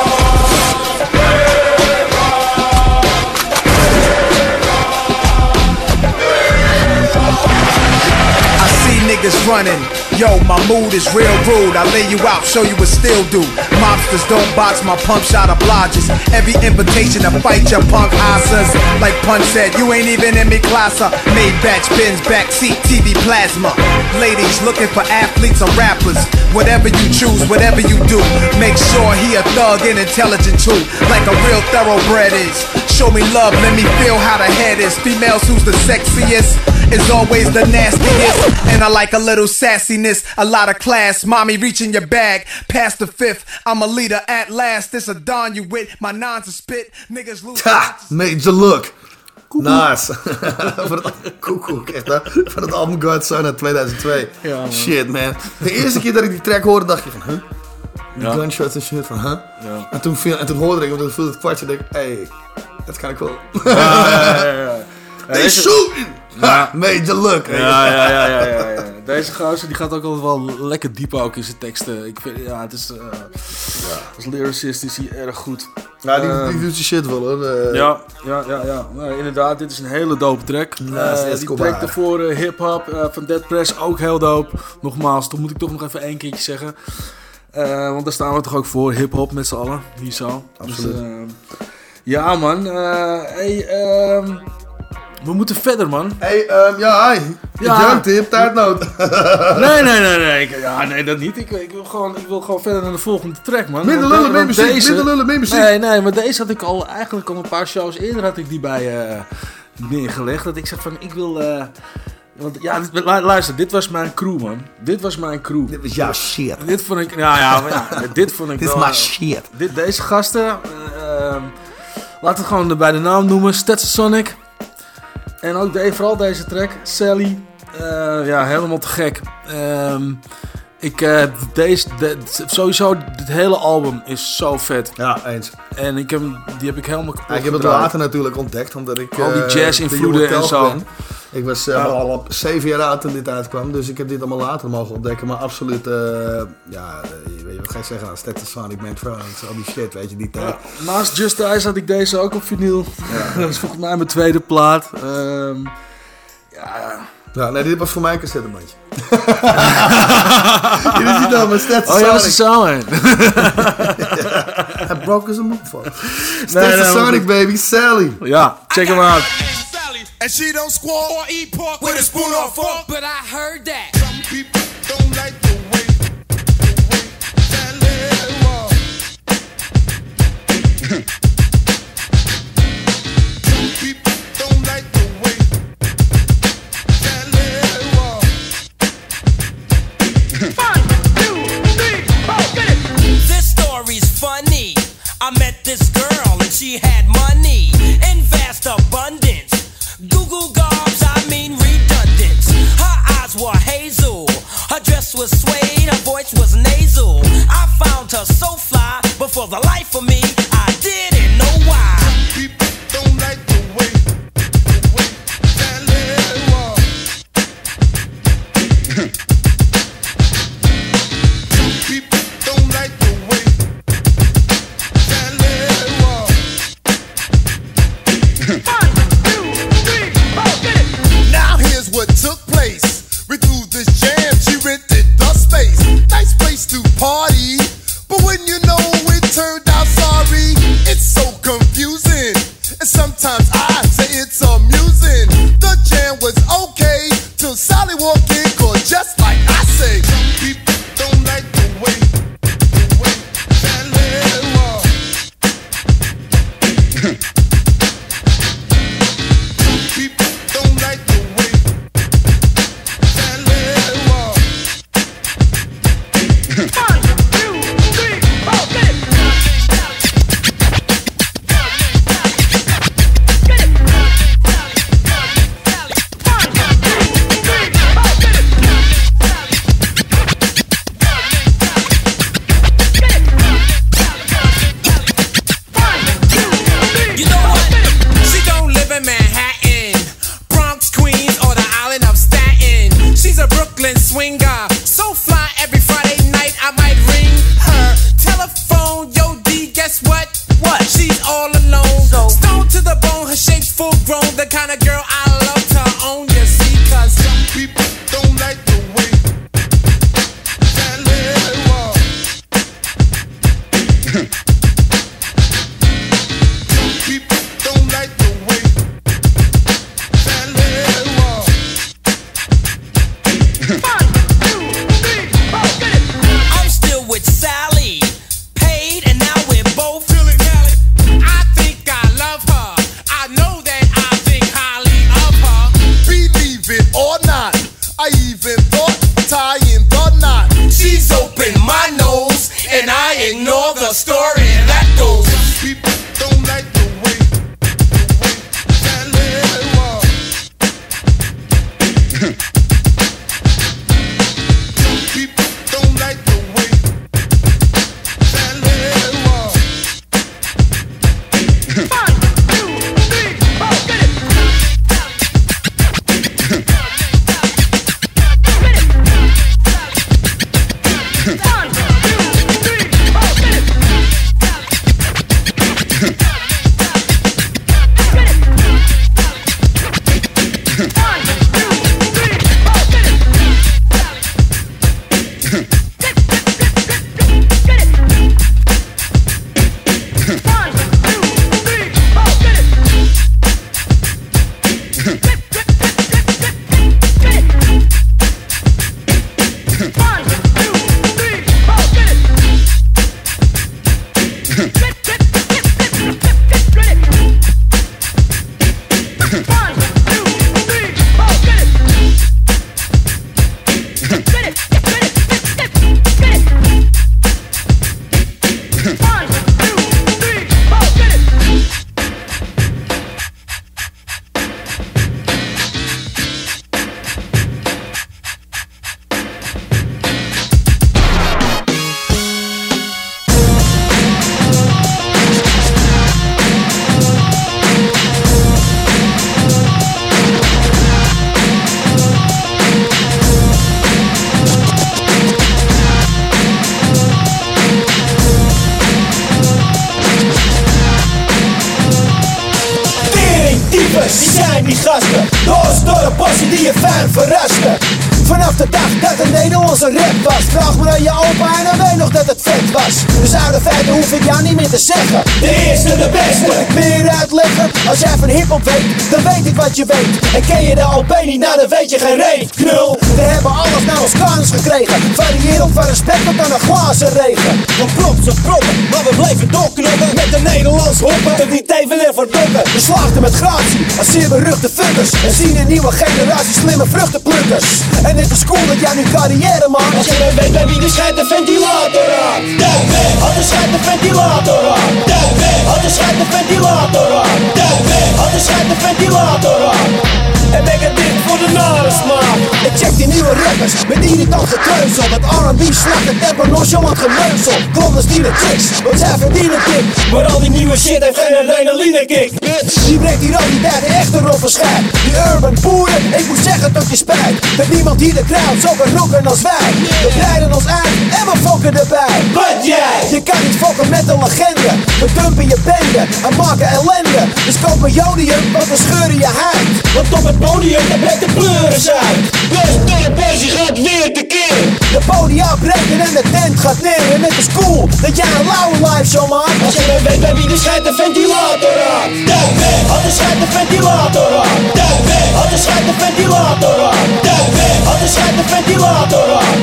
Niggas running. Yo, my mood is real rude. I lay you out, show you what still do. Mobsters don't box my pump shot obliges. Every invitation to fight your punk asses. Like Pun said, you ain't even in me classer. Made batch bins, backseat, TV plasma. Ladies looking for athletes or rappers. Whatever you choose, whatever you do, make sure he a thug and intelligent too. Like a real thoroughbred is. Show me love, let me feel how the head is. Females who's the sexiest is always the nastiest. And I like a little sassiness, a lot of class. Mommy reaching your bag, past the fifth. I'm a leader at last. This a don you with. My nons a spit. Niggas lose. Ha! Major look. Nice. Voor het, koekoek, echt hè? Van het album God's Son uit 2002. Ja, man. shit man. De eerste keer dat ik die track hoorde dacht je van, huh? Die Ja. gunshots en shit van, huh? Ja. En, toen viel, en toen hoorde ik, want toen viel het kwartje en ik, hey, Ja, ja, ja, ja. They Deze- shooting! Ja. Ha, Major look. Ja, ja, ja, ja, ja, ja. Deze gozer die gaat ook altijd wel lekker diep ook in zijn teksten. Ik vind, ja, het is, eh, als lyricist is hij erg goed. Ja, die, Ehm, die doet zijn shit wel hoor. Eh, ja, ja, ja, ja. Inderdaad, dit is een hele dope track. Naast Eh, die track daarvoor, eh, hip-hop eh, van Dead Press, ook heel dope. Nogmaals, dat moet ik toch nog even één keertje zeggen. Want daar staan we toch ook voor, hip-hop met z'n allen. Hier zo. Absoluut. Dus, eh, ja, man. eh, hey, ehm, we moeten verder, man. Hey, ehm, ja, hi. Ja. Ja. Jank, je hebt tijdnood. Nee, nee, nee, nee. Ik, ja, nee, dat niet. Ik, ik, wil gewoon, ik wil gewoon verder naar de volgende track, man. Minder lullen, de- meer muziek, minder lullen, meer muziek. Nee, nee, maar deze had ik al eigenlijk al een paar shows eerder had ik die bij eh, neergelegd. Dat ik zeg van, ik wil... eh, want ja, dit- luister, dit was mijn crew, man. Dit was mijn crew. Dit was jouw shit. Dit vond ik, nou ja, maar ja dit vond ik Dit is wel- shit. Dit, deze gasten, eh, ehm, laten we gewoon bij de naam noemen, Stetsasonic. En ook de, vooral deze track, Sally. Eh, ja, helemaal te gek. Ehm, ik, eh, deze, de- sowieso, het hele album is zo vet. Ja, eens. En ik heb, hem- die heb ik helemaal kapot Ja, ik heb het gedraaid. later natuurlijk ontdekt, omdat ik... Al die eh, jazz-invloeden en zo. ben. Ik was eh, al op zeven jaar oud toen dit uitkwam, dus ik heb dit allemaal later mogen ontdekken. Maar absoluut, eh, ja, eh, weet je wat ga je zeggen? Nou, Sonic, Man Frans, al die shit, weet je, die tijd. Ja, naast Just Eyes had ik deze ook op vinyl. dat is volgens mij mijn tweede plaat. Ehm, ja, ja, nee, dit was voor mij een cassettebandje. Jullie zien dat, maar Stetson Oh, jij was er samen. Hij broke is een motherfucker. Stetson Sonic, baby. Sally. Ja, check hem out. And she don't squall or eat pork with a spoon or fork, but I heard that. Some people don't like the way, the way that she had money in vast abundance. Google garbs, I mean redundance. Her eyes were hazel, her dress was suede, her voice was nasal. I found her so fly, but for the life of me, I didn't know why. Was Dus oude feiten hoef ik jou niet meer te zeggen. De eerste, de beste. Moet ik meer uitleggen? Als jij van hiphop weet, dan weet ik wat je weet. En ken je de LP niet, nou dan weet je geen reet. Knul, we hebben alles naar ons kanus gekregen. Variëren van respect tot aan een glazen regen. Van props op proppen, maar we bleven doorknoppen Met de Nederlands hoppen, dat niet even en verdokken. We slaagden met gratie, als zeer beruchte fuckers. En zien een nieuwe generatie slimme vruchtenplukkers. En het is cool dat jij nu carrière maakt. Als je weet bij wie de schijt de ventilator aan Dat hát a ventilátora. Debe, hatos hát a ventilátora. Debe, hatos hát a ventilátora. Ebegeti de aan ik check die nieuwe rappers met irritant gekreuzel Met R&B slacht het tempo nonchalant gemeuzel. Kloppers die de chicks, want zij verdienen dik. Maar al die nieuwe shit heeft geen adrenaline kick. Die brengt die realiteiten echt een roffe schijt Die urban boeren, ik moet zeggen tot je spijt. Dat niemand hier de crowd zo kan rocken als wij. We breiden ons uit en we fokken erbij. Wat jij? Je kan niet fokken met een legende. We dumpen je bende en maken ellende. Dus koop een jodium, want we scheuren je huid. Want op het podium, daar blijkt de pleuris uit Dus de gaat weer tekeer. De podia breken en de tent gaat neer. En het is cool dat jij een lauwe live show maakt. Als je weet bij wie de schijt de ventilator aan. Dat ben, had de schijt de ventilator aan. Dat ben, had de schijt de ventilator aan. Dat ben, had de schijt de ventilator aan.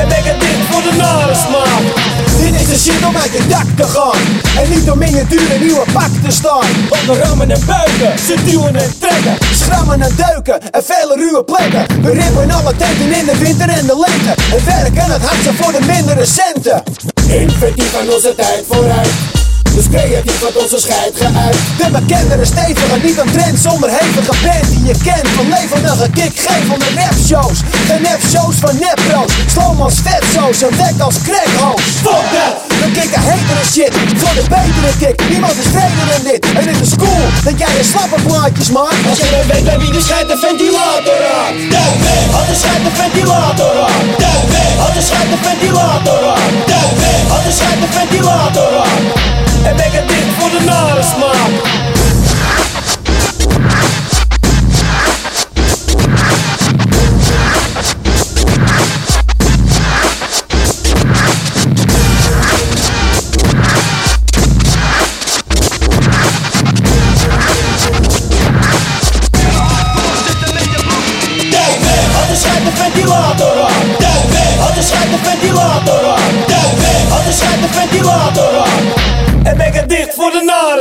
En ben ik dit voor de nare smaak dit is de shit om uit je dak te gaan. En niet om in je dure nieuwe pak te staan. Onder rammen en buiken, ze duwen en trekken. Schrammen en duiken en vele ruwe plekken. We rippen alle tenten in de winter en de lente. En werken het hardste voor de mindere centen. Inventief aan onze tijd vooruit dus creatief wat onze scheid geuit. De bekendere stevige, niet een trend zonder hevige band die je kent. Van levendige kick, gevende rapshows Geen nepshows. Van nepro's. Slomans vetzo's en dek als crackhoos Fuck that! We kicken hetere shit voor de betere kick. Niemand is vreder dan dit. En het is cool dat jij je slappe plaatjes maakt. Als je dan weet bij wie de schijt de ventilator aan Dat ben, had de schijt de ventilator aan Dat ben, had de schijt de ventilator aan Dat ben, had de schijt de ventilator aan en make a dit for the smaak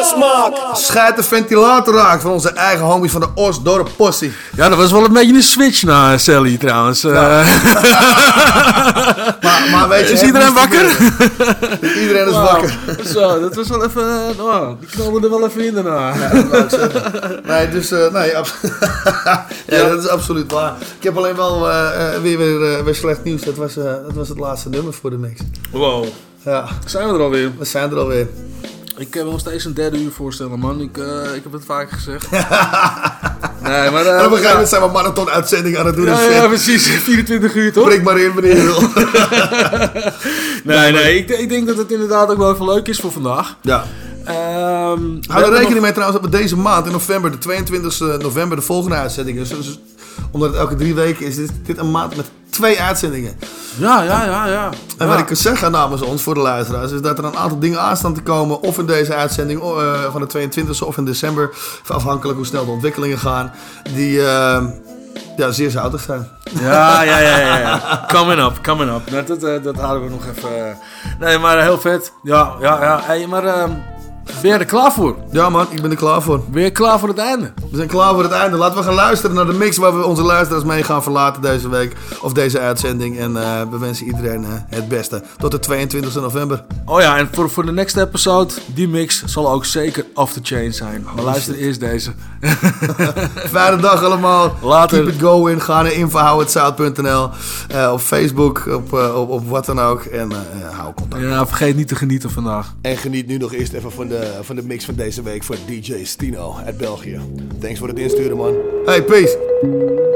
de smaak Schijt de ventilator raakt van onze eigen homies van de Osdorp Possie. Ja, dat was wel een beetje een switch naar Sally trouwens. Eh, Maar, maar weet je, Is iedereen wakker? Iedereen is wakker. Zo, dat was wel even. oh, die knalden er wel even in daarna. Ja, dat. Nee, dus eh, nee, abs- ja, dat is absoluut waar. Ik heb alleen wel weer, weer, weer slecht nieuws. Dat was, eh, dat was het laatste nummer voor de mix. Wow. Ja. Zijn we er alweer? We zijn er alweer. Ik kan me nog steeds een derde uur voorstellen, man. Ik, eh, ik heb het vaker gezegd. nee, maar... eh, en op een gegeven moment zijn we marathon-uitzending aan het doen. Ja, ja, eh, precies. 24 uur, toch? Prik maar in wanneer je wil. nee, nee. Ik, ik denk dat het inderdaad ook wel even leuk is voor vandaag. Ja. We Hou er rekening nog- mee trouwens dat we deze maand in november, de 22 november, de volgende uitzending is. Dus omdat het elke drie weken is, is dit een maand met twee uitzendingen. Ja, ja, ja, ja. En wat ik kan zeggen namens ons, voor de luisteraars, is dat er een aantal dingen aan staan te komen. Of in deze uitzending eh, van de 22e of in december. Afhankelijk hoe snel de ontwikkelingen gaan. Die eh, ja, zeer zoutig zijn. Ja, ja, ja, ja. ja. Coming up, coming up. Nou, dat, eh, dat houden we nog even. Nee, maar heel vet. Ja, ja, ja. Hey, maar ehm, ben je er klaar voor? Ja man, ik ben er klaar voor. Ben je klaar voor het einde? We zijn klaar voor het einde. Laten we gaan luisteren naar de mix waar we onze luisteraars mee gaan verlaten deze week. Of deze uitzending. En eh, we wensen iedereen eh, het beste. Tot de 22 november. Oh ja, en voor, voor de next episode, die mix zal ook zeker off the chain zijn. Maar luister eerst deze. Fijne dag allemaal. Later. Keep it going. Ga naar info.houhetzout.nl uh, Op Facebook, op, eh, op, op wat dan ook. En eh, hou contact. Ja, vergeet niet te genieten vandaag. En geniet nu nog eerst even van de, van de mix van deze week voor DJ Stino uit België. Thanks voor het insturen, man. Hey, peace.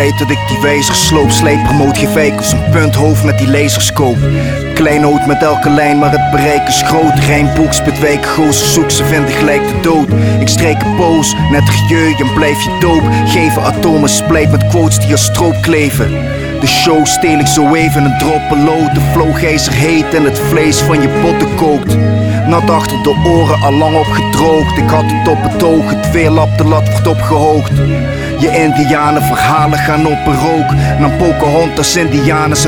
Tijd dat ik die wijzer sloop. Sleep promoot geen fake als een punthoofd met die laserscoop Kleinoot met elke lijn, maar het bereik is groot. Rijnboek spit wijk, zoek ze vinden gelijk de dood. Ik streek een poos, net rieu en blijf je doop. Geven atomen splijt met quotes die als stroop kleven de show steel ik zo even een droppen lood. De flowgijzer heet en het vlees van je botten kookt. Nat achter de oren, al lang opgedroogd. Ik had het op het oog, het weerlap, de lat wordt opgehoogd. Je indianen verhalen gaan op een rook. Nam Pocahontas en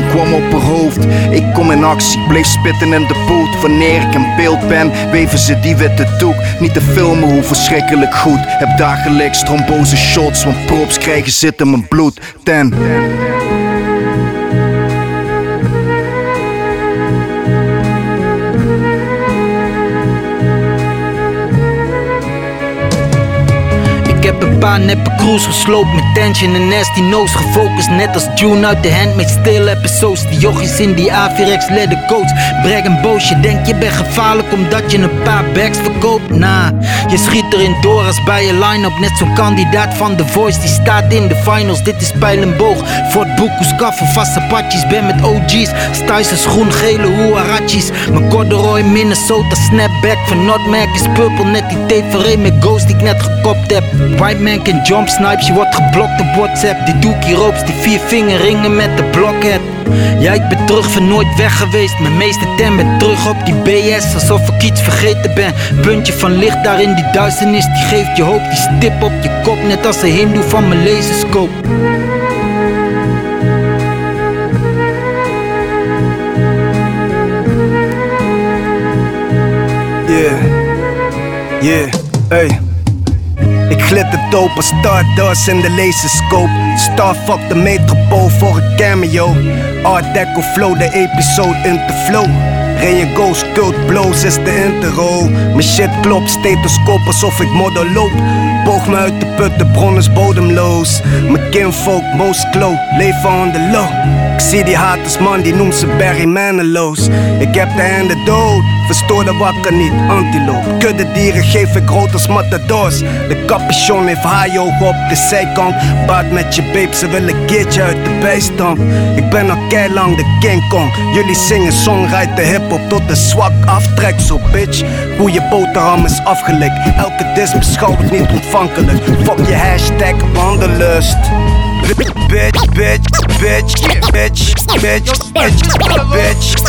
kwam op haar hoofd. Ik kom in actie, bleef spitten in de boot Wanneer ik in beeld ben, weven ze die witte doek. Niet te filmen hoe verschrikkelijk goed. Heb dagelijks trombose shots Want props krijgen zit in mijn bloed. Ten paar neppe crews gesloopt met tension en nasty nose Gefocust net als June uit de handmade still episodes. Die jochies in die Avirex leather coats Brag en boos, je denkt je bent gevaarlijk omdat je een paar bags verkoopt. Nah, je schiet erin door als bij je line-up. Net zo'n kandidaat van The Voice die staat in de finals. Dit is pijl en boog, Fort Boekoes, kaffe, vaste patjes Ben met OG's, Styles schoen, gele huarachis Mijn corduroy Minnesota snapback. Van Notmac is purple Net die tape met Ghost die ik net gekopt heb. White can jump snipes, je wordt geblokt op WhatsApp. Die doekie ropes, die vier vingerringen met de blockhead. Ja, ik ben terug van nooit weg geweest Mijn meeste tem ben terug op die BS Alsof ik iets vergeten ben. Puntje van licht daar in die duisternis Die geeft je hoop, die stip op je kop Net als de hindoe van mijn laserscoop Yeah, yeah, hey. De als Stardust in de laserscope Starfuck de metropool voor een cameo. Art Deco flow, de episode in te flow. Rain Ghost, cult blows is de intro. Mijn shit klopt, stethoscoop alsof ik model loop. Boog me uit de put, de bron is bodemloos. Mijn kinfolk, most glow, leven on the low. Ik zie die haters man, die noemt ze Barry Manilows. Ik heb de handen dood, verstoor de wakker niet, antiloop Kudde dieren geef ik rood als matadors De capuchon heeft haaiogen op de zijkant Baat met je babe, ze willen keertje uit de bijstand Ik ben al lang de King Kong Jullie zingen songwriter hip-hop tot de zwak aftrek Zo bitch, goeie boterham is afgelekt Elke dis beschouw ik niet ontvankelijk Fuck je hashtag wandelust Bitch, bitch, bitch, bitch, bitch, bitch, bitch,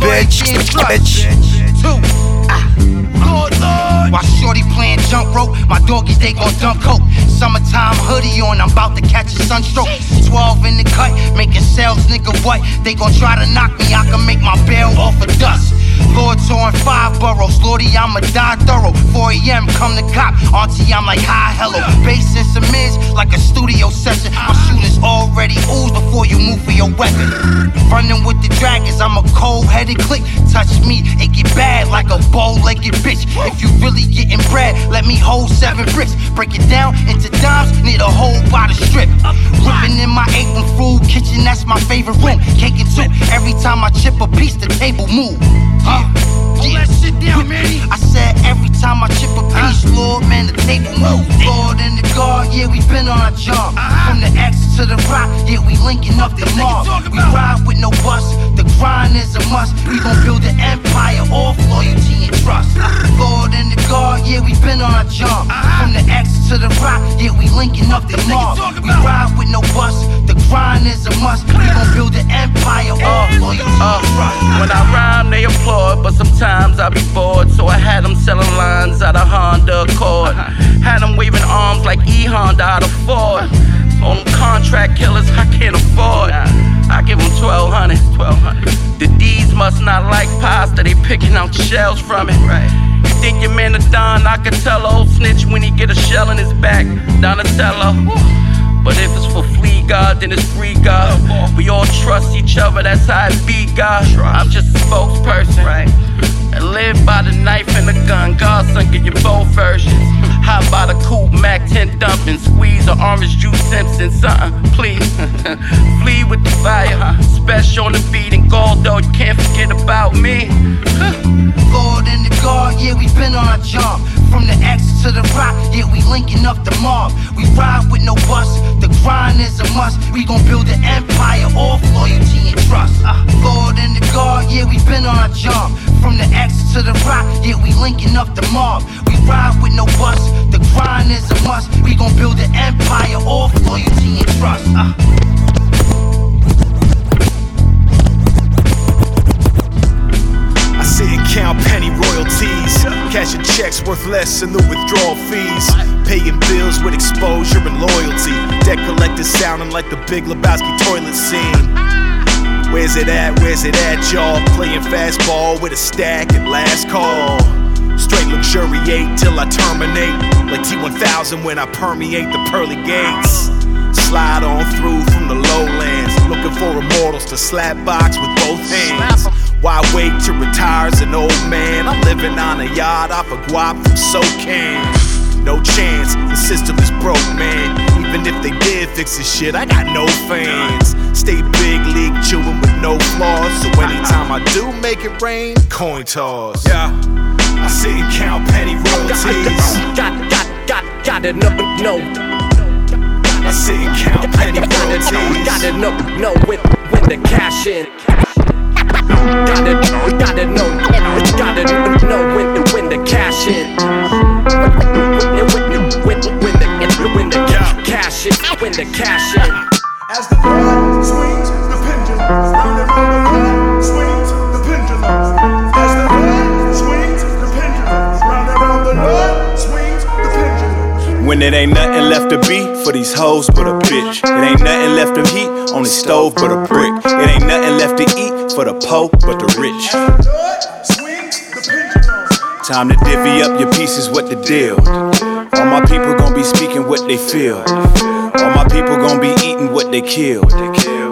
bitch, bitch, Ah. While shorty playing jump rope, my doggies they gon' dump coat. Summertime hoodie on, I'm about to catch a sunstroke. 12 in the cut, making sales nigga what? They gon' try to knock me, I can make my bail off of dust. Lord on five boroughs, Lordy, I'ma die thorough. 4 a.m. come the cop, Auntie, I'm like hi, hello. Bass and some is like a studio session. My shooters already ooze before you move for your weapon. Running with the dragons, I'm a cold-headed click. Touch me, it get bad like a bow-legged bitch. If you really getting bread, let me hold seven bricks. Break it down into dimes, need a whole the strip. Ripping in my apron food kitchen, that's my favorite room. Cake and two, every time I chip a piece, the table move. Uh, yeah. I said every time I chip a piece, Lord, man, the table move. Lord and the guard, yeah, we been on a job. From the X to the rock, yeah, we linking up the mob. We ride with no bus, the grind is a must. We gon' build an empire off loyalty and trust. Lord and the guard, yeah, we been on a job. From the X to the rock, yeah, we linking up the mob. We ride with no bus, the grind is a must. We gon' build an empire off loyalty Uh, when I rhyme, they applaud, but sometimes I be bored. So I had them selling lines out of Honda Accord. Had them waving arms like E Honda out of Ford. On them contract killers, I can't afford. I give them 1200, 1200. The D's must not like pasta, they picking out shells from it. Right. You think your man a Don, I can tell old snitch when he get a shell in his back. Donatello. But if it's for flea God, then it's free God. We all trust each other, that's how it be, God. I'm just a spokesperson. Right. And live by the knife and the gun. Godson, get your both versions. How about a cool Mac 10 dumping? Squeeze or orange juice Simpson, something, please. Flee with the fire. Special on the beat and gold, though, you can't forget about me. Lord in the guard, yeah, we been on our job. From the X to the rock, yeah, we linking up the mob. We ride with no bus, the grind is a must. We gon' build an empire off loyalty and trust. Uh, Lord in the guard, yeah, we been on our job. From the X to the rock, yeah, we linking up the mob. We ride with no bus, the grind is a must. We gon' build an empire off loyalty and trust. Uh, count penny royalties. Cashing checks worth less than the withdrawal fees. Paying bills with exposure and loyalty. Debt collectors sounding like the Big Lebowski toilet scene. Where's it at? Where's it at, y'all? Playing fastball with a stack and last call. Straight luxuriate till I terminate. Like T1000 when I permeate the pearly gates. Slide on through from the lowlands. Looking for immortals to slap box with both hands. Why wait to retire as an old man? I'm living on a yacht off a guap from SoCan. No chance, the system is broke, man. Even if they did fix this shit, I got no fans. Stay big league chewing with no flaws. So anytime I do make it rain, coin toss. Yeah, I sit and count penny royalties. Got, got, got, gotta know, know. I sit and count penny royalties. Gotta know, know when, when the cash in. Gotta, gotta know, gotta know when, to when the cash in. Cash in, when the cash in. As the blood swings the pendulum, When it ain't nothing left to be for these hoes but a bitch. It ain't nothing left to heat on the stove but a brick. It ain't nothing left to eat for the poor but the rich. Time to divvy up your pieces, what the deal? All my people gon' be speaking what they feel. All my people gon' be eating what they.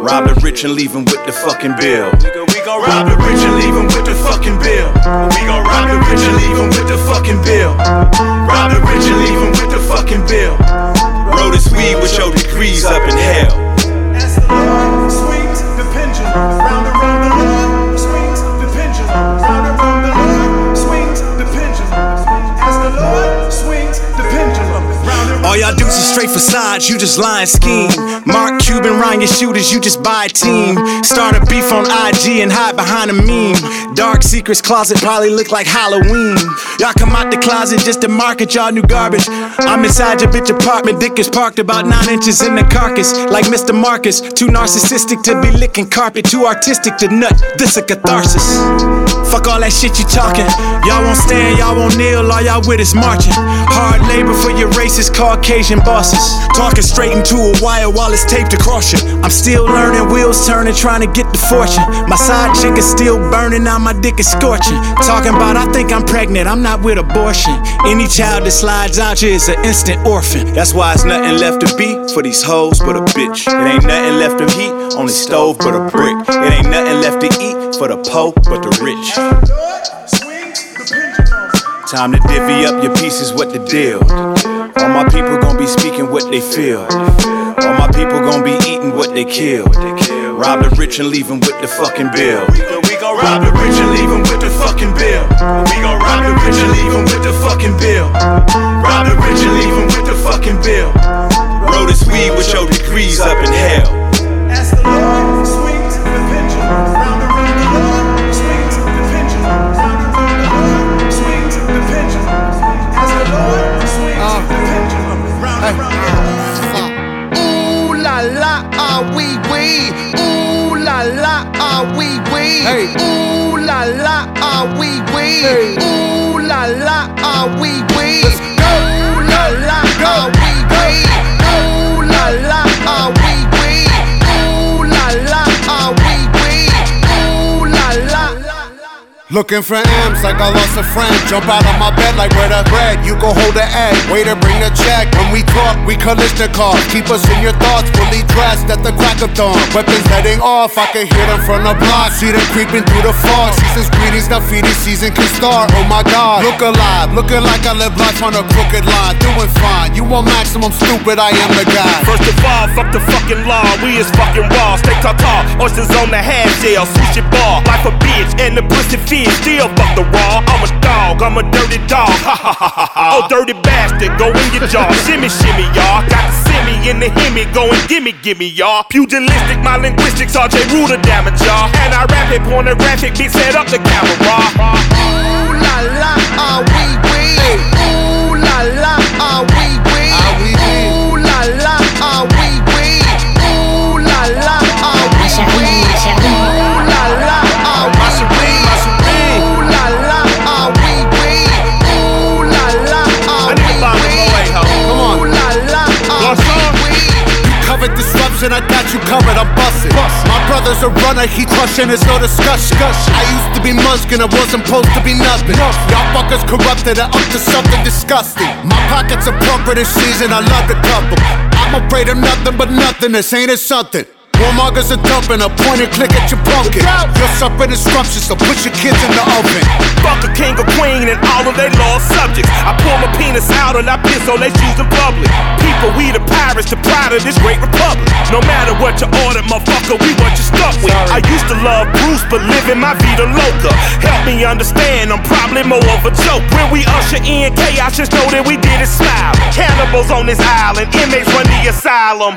Rob the rich and leave 'em with the fucking bill. Gon' rob the rich and leave 'em with the fucking bill. We gon' rob the rich and leave 'em with the fucking bill. Rob the rich and leave 'em with the fucking bill. Roll this weed with your degrees up in hell. As the blood swings the pendulum, round you just lying scheme. Mark Cuban, Ryan, your shooters, you just buy a team. Start a beef on IG and hide behind a meme. Dark secrets closet probably look like Halloween. Y'all come out the closet just to market y'all new garbage. I'm inside your bitch apartment, dick is parked about nine inches in the carcass. Like Mr. Marcus, too narcissistic to be licking carpet, too artistic to nut. This a catharsis. Fuck all that shit you talking. Y'all won't stand, y'all won't kneel, all y'all with is marching. Hard labor for your racist Caucasian bosses. Talking straight into a wire while it's taped across you. I'm still learning, wheels turning, trying to get the fortune. My side chick is still burning, now my dick is scorching. Talking about, I think I'm pregnant, I'm not with abortion. Any child that slides out you is an instant orphan. That's why it's nothing left to be for these hoes but a bitch. It ain't nothing left to heat on the stove but a brick. It ain't nothing left to eat for the poor but the rich. Time to divvy up your pieces, what the deal? All my people gon' be speaking what they feel. All my people gon' be eating what they kill. Rob the rich and leave 'em with the fucking bill. We gon' rob the rich and leave 'em with the fucking bill. We gon' rob the rich and leave 'em with the fucking bill. Rob the rich and leave 'em with the fucking bill. Roll this weed with your degrees up in hell. Hey. Ooh la la, ah wee wee. Ooh Looking for M's like I lost a friend. Jump out of my bed like where the bread. You go hold the egg. Waiter, bring the check. When we talk, we Kalashnikov. Keep us in your thoughts. Fully dressed at the crack of dawn. Weapons heading off. I can hear them from the block. See them creeping through the fog. Season's greetings. The feeding season can start. Oh my God. Look alive. Looking like I live life on a crooked line. Doing fine. You want maximum stupid? I am the guy. First of all, fuck the fucking law. We is fucking raw. Stay tartar. Oysters on the half shell. Sushi bar. Life a bitch. And the pussy fish. Still fuck the raw. I'm a dog. I'm a dirty dog. Ha ha ha ha. Oh, dirty bastard. Go in your jaw. shimmy, shimmy, y'all. Got the simmy in the hemi. Go and gimme, gimme, y'all. Pugilistic. My linguistics. RJ Ruder damage, y'all. And I rap it. Pornographic. Bitch, set up the camera. Ooh la la, ah wee wee. Ooh la la, ah wee Disruption, I got you covered, I'm busting. My brother's a runner, he crushing, it's no discussion. I used to be muskin', I wasn't supposed to be nothing. Y'all fuckers corrupted and up to something disgusting. My pockets are plumper this season, I love the couple. I'm afraid of nothing but nothing, this ain't it something. Warmongers are dumping, a point and click at your pumpkin. You're suffering disruption, so put your kids in the oven. Fuck a king or queen and all of their lost subjects. I pull my penis out and I piss on their shoes in public. People, we the pirates, the pride of this great republic. No matter what you order, motherfucker, we what you stuck with. I used to love Bruce, but living my vida loca. Help me understand, I'm probably more of a joke. When we usher in chaos, just know that we did it smile. Cannibals on this island, inmates run the asylum.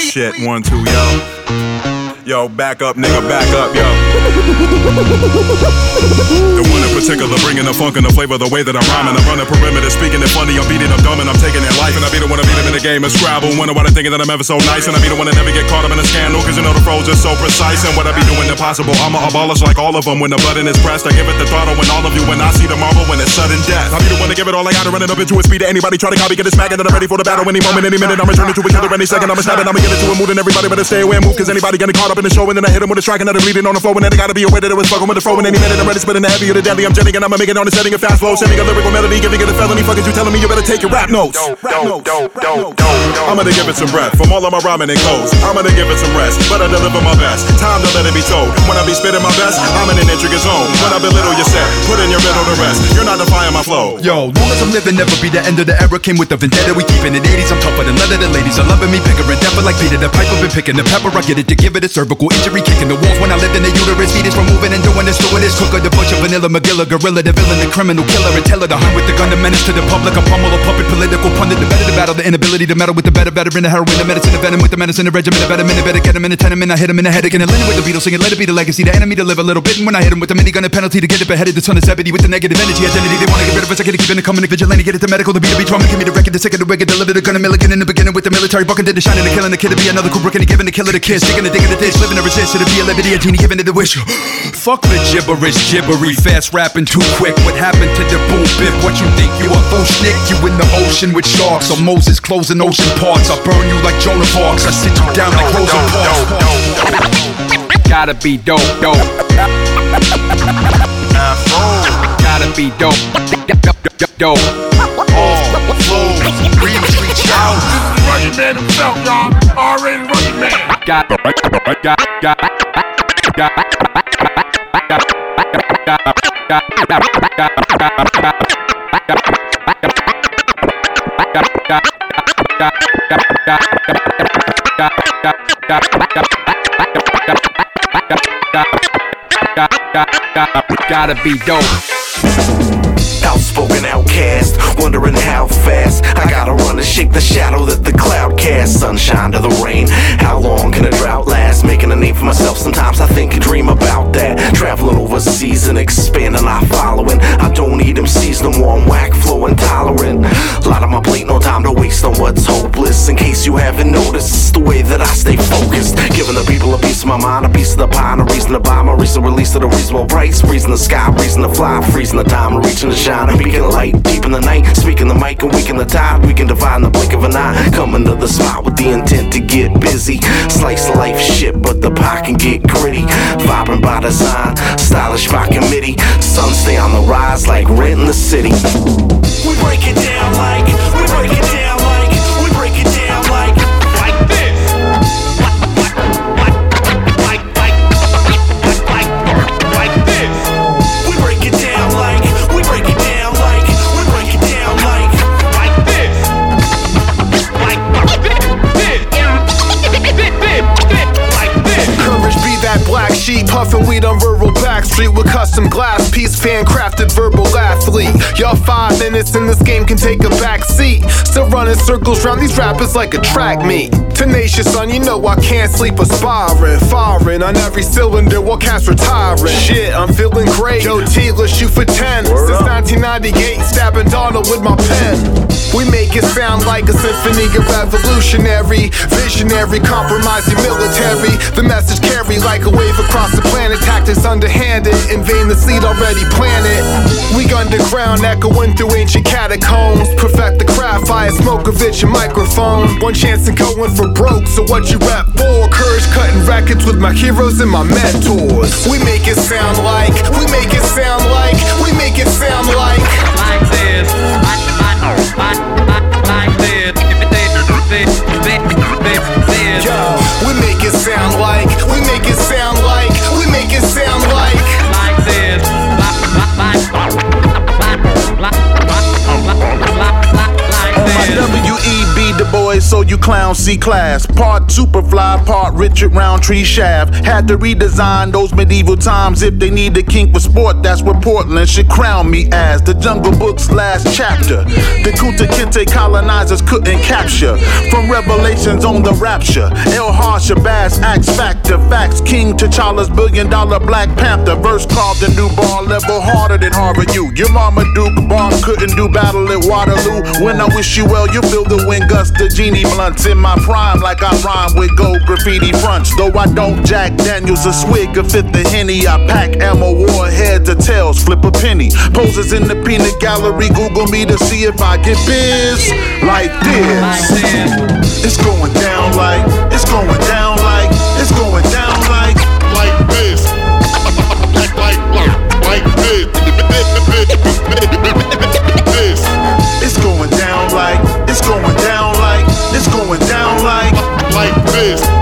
shit. We, one, two, yo. Yo, back up, nigga, back up, yo. The one in particular, bringing the funk and the flavor, the way that I'm rhyming. I'm running perimeter, speaking it funny. I'm beating up dumb and I'm taking it life. And I be the one to beat him in the game of Scrabble. Wonder why they thinking that I'm ever so nice. And I be the one to never get caught up in a scandal. Cause you know the pros are so precise. And what I be doing impossible. I'ma abolish like all of them. When the button is pressed, I give it the throttle. When all of you, when I see the marble, when it's sudden death. I be the one to give it all I got to run it up into a speed to anybody. Try to copy, get it smacking. And I'm ready for the battle any moment, any minute. I'm returning to each other. any second. I'm a stabbing, I'ma get it to a mood. And everybody better stay away and move. Cause anybody getting caught up in the show. And then I hit him with a strike and I'm bleeding on the floor. And then I gotta be aware that it was fucking with the flow. And any minute I'm ready spitting the heavy or the deadly. I'm jetting and I'ma make it on the setting a fast flow. Sending a lyrical melody, giving it a felony. Fuck is you telling me you better take your rap notes? Rap notes. I'm gonna give it some breath from all of my rhyming and codes. I'm gonna give it some rest, but I deliver my best. Time to let it be told. When I be spitting my best, I'm in an intricate zone. When I belittle your set, put in your middle to rest. You're not defying my flow. Yo, long as I'm living, never be the end of the era. Came with the vendetta, we keeping it 80s. I'm tougher than leather. The ladies are loving me, bigger and deeper like Peter the Piper. Been picking the pepper, I get it to give it a cervical injury. Kicking the walls when I lived in the uterus. Fetus from moving and doing this, doing this. Cooker, the butcher, vanilla, McGilla, gorilla, the villain, the criminal killer, and teller, the hunt with the gun, the menace to the public. A pummel, a puppet, political pundit, the better, the battle, the inability to meddle with the better, veteran, the heroin, the medicine, the venom with the medicine, the regiment, the better minute, better get him in a tenement. I hit him in the head again, Lennon with the Beatles singing, let it be the legacy, the enemy to live a little bit. And when I hit him with the minigun, a penalty to get it beheaded, the son of Zebedee with the negative energy, identity. They wanna get rid of us, I gotta keep it coming, the vigilante, get it to medical, the B2B trauma, give me the record, the sick of the wicked, deliver the gun, a milligan in the beginning with the military, bucking did the shining, the killing, the kid to be another Kubrick, and giving the killer the kiss, digging the the dish, living the resist, to be a liberty, a genie, giving it the wish. Fuck the gibberish, gibbery, fast rapping too quick. What happened to the boom bip? What you think you a Nick? You in the ocean with sharks, or Moses closing ocean parts. I burn you like Jonah Parks. I sit you down like Rosa Parks. Gotta be dope, dope. Gotta be dope, dope, dope flow. Reach, reach out. Running man himself, y'all. Running man. Got, got, got, got, Gotta be dope. Outspoken outcast, wondering how fast I gotta run to shake the shadow that the cloud casts. Sunshine to the rain. How long can a drought last? Making a name for myself. Sometimes I think and dream about that. Traveling overseas and expanding our following. I don't need MCs no more. I'm whack flow intolerant. A lot of my plate, no time to waste on what's hopeless. In case you haven't noticed, it's the way that I stay focused. Giving the people a piece of my mind, a piece of the pie, a reason to buy my recent release at a reasonable price. Freezing the sky, reason to fly, freezing the time, reaching the. A beacon light deep in the night. Speaking the mic and weaken the tide. We can divine the blink of an eye. Coming to the spot with the intent to get busy. Slice life shit, but the pie can get gritty. Vibrant by design, stylish by committee. Sun stay on the rise like rent in the city. We break it down like, we break it down puffin' weed on rural backstreet with custom glass piece, fan crafted verbal athlete. Y'all five minutes in this game can take a back seat. Still running circles round these rappers like a track meet. Tenacious son, you know I can't sleep aspiring. Firing on every cylinder while cats retiring. Shit, I'm feeling great. Yo, T, let's shoot for 10. Since 1998, stabbing Donald with my pen. We make it sound like a symphony of revolutionary, visionary, compromising military. The message carry like a wave across the planet. Tactics underhanded, in vain the seed already planted. We underground, echoing through ancient catacombs. Perfect the craft via Smokovich and microphone. One chance in going for broke, so what you rap for? Courage cutting records with my heroes and my mentors. We make it sound like, we make it sound like, we make it sound like. We make it sound like, we make it sound like, we make it sound like. Like this. WEB the boys, so you clowns see class. Part Superfly, part Richard Roundtree Shaft. Had to redesign those medieval times if they need a kink for sport. That's what Portland should crown me as. The Jungle Book's last chapter. The Kunta Kinte colonizers couldn't capture. From revelations on the rapture. El Harsha Bass, Axe Factor, Facts, King T'Challa's billion dollar Black Panther. Verse carved a new bar level harder than Harvard U. Your mama Duke Bar couldn't do battle at Waterloo. When I wish you well, you feel the wind gust the genie blunts in my prime like I rhyme with gold graffiti fronts. Though I don't Jack Daniels a swig of fit the henny, I pack ammo warheads or tails, flip a penny. Poses in the peanut gallery, Google me to see if I get biz like this. It's going down like, it's going down like, it's going down like, like this. Like, like, like, like this. This. Like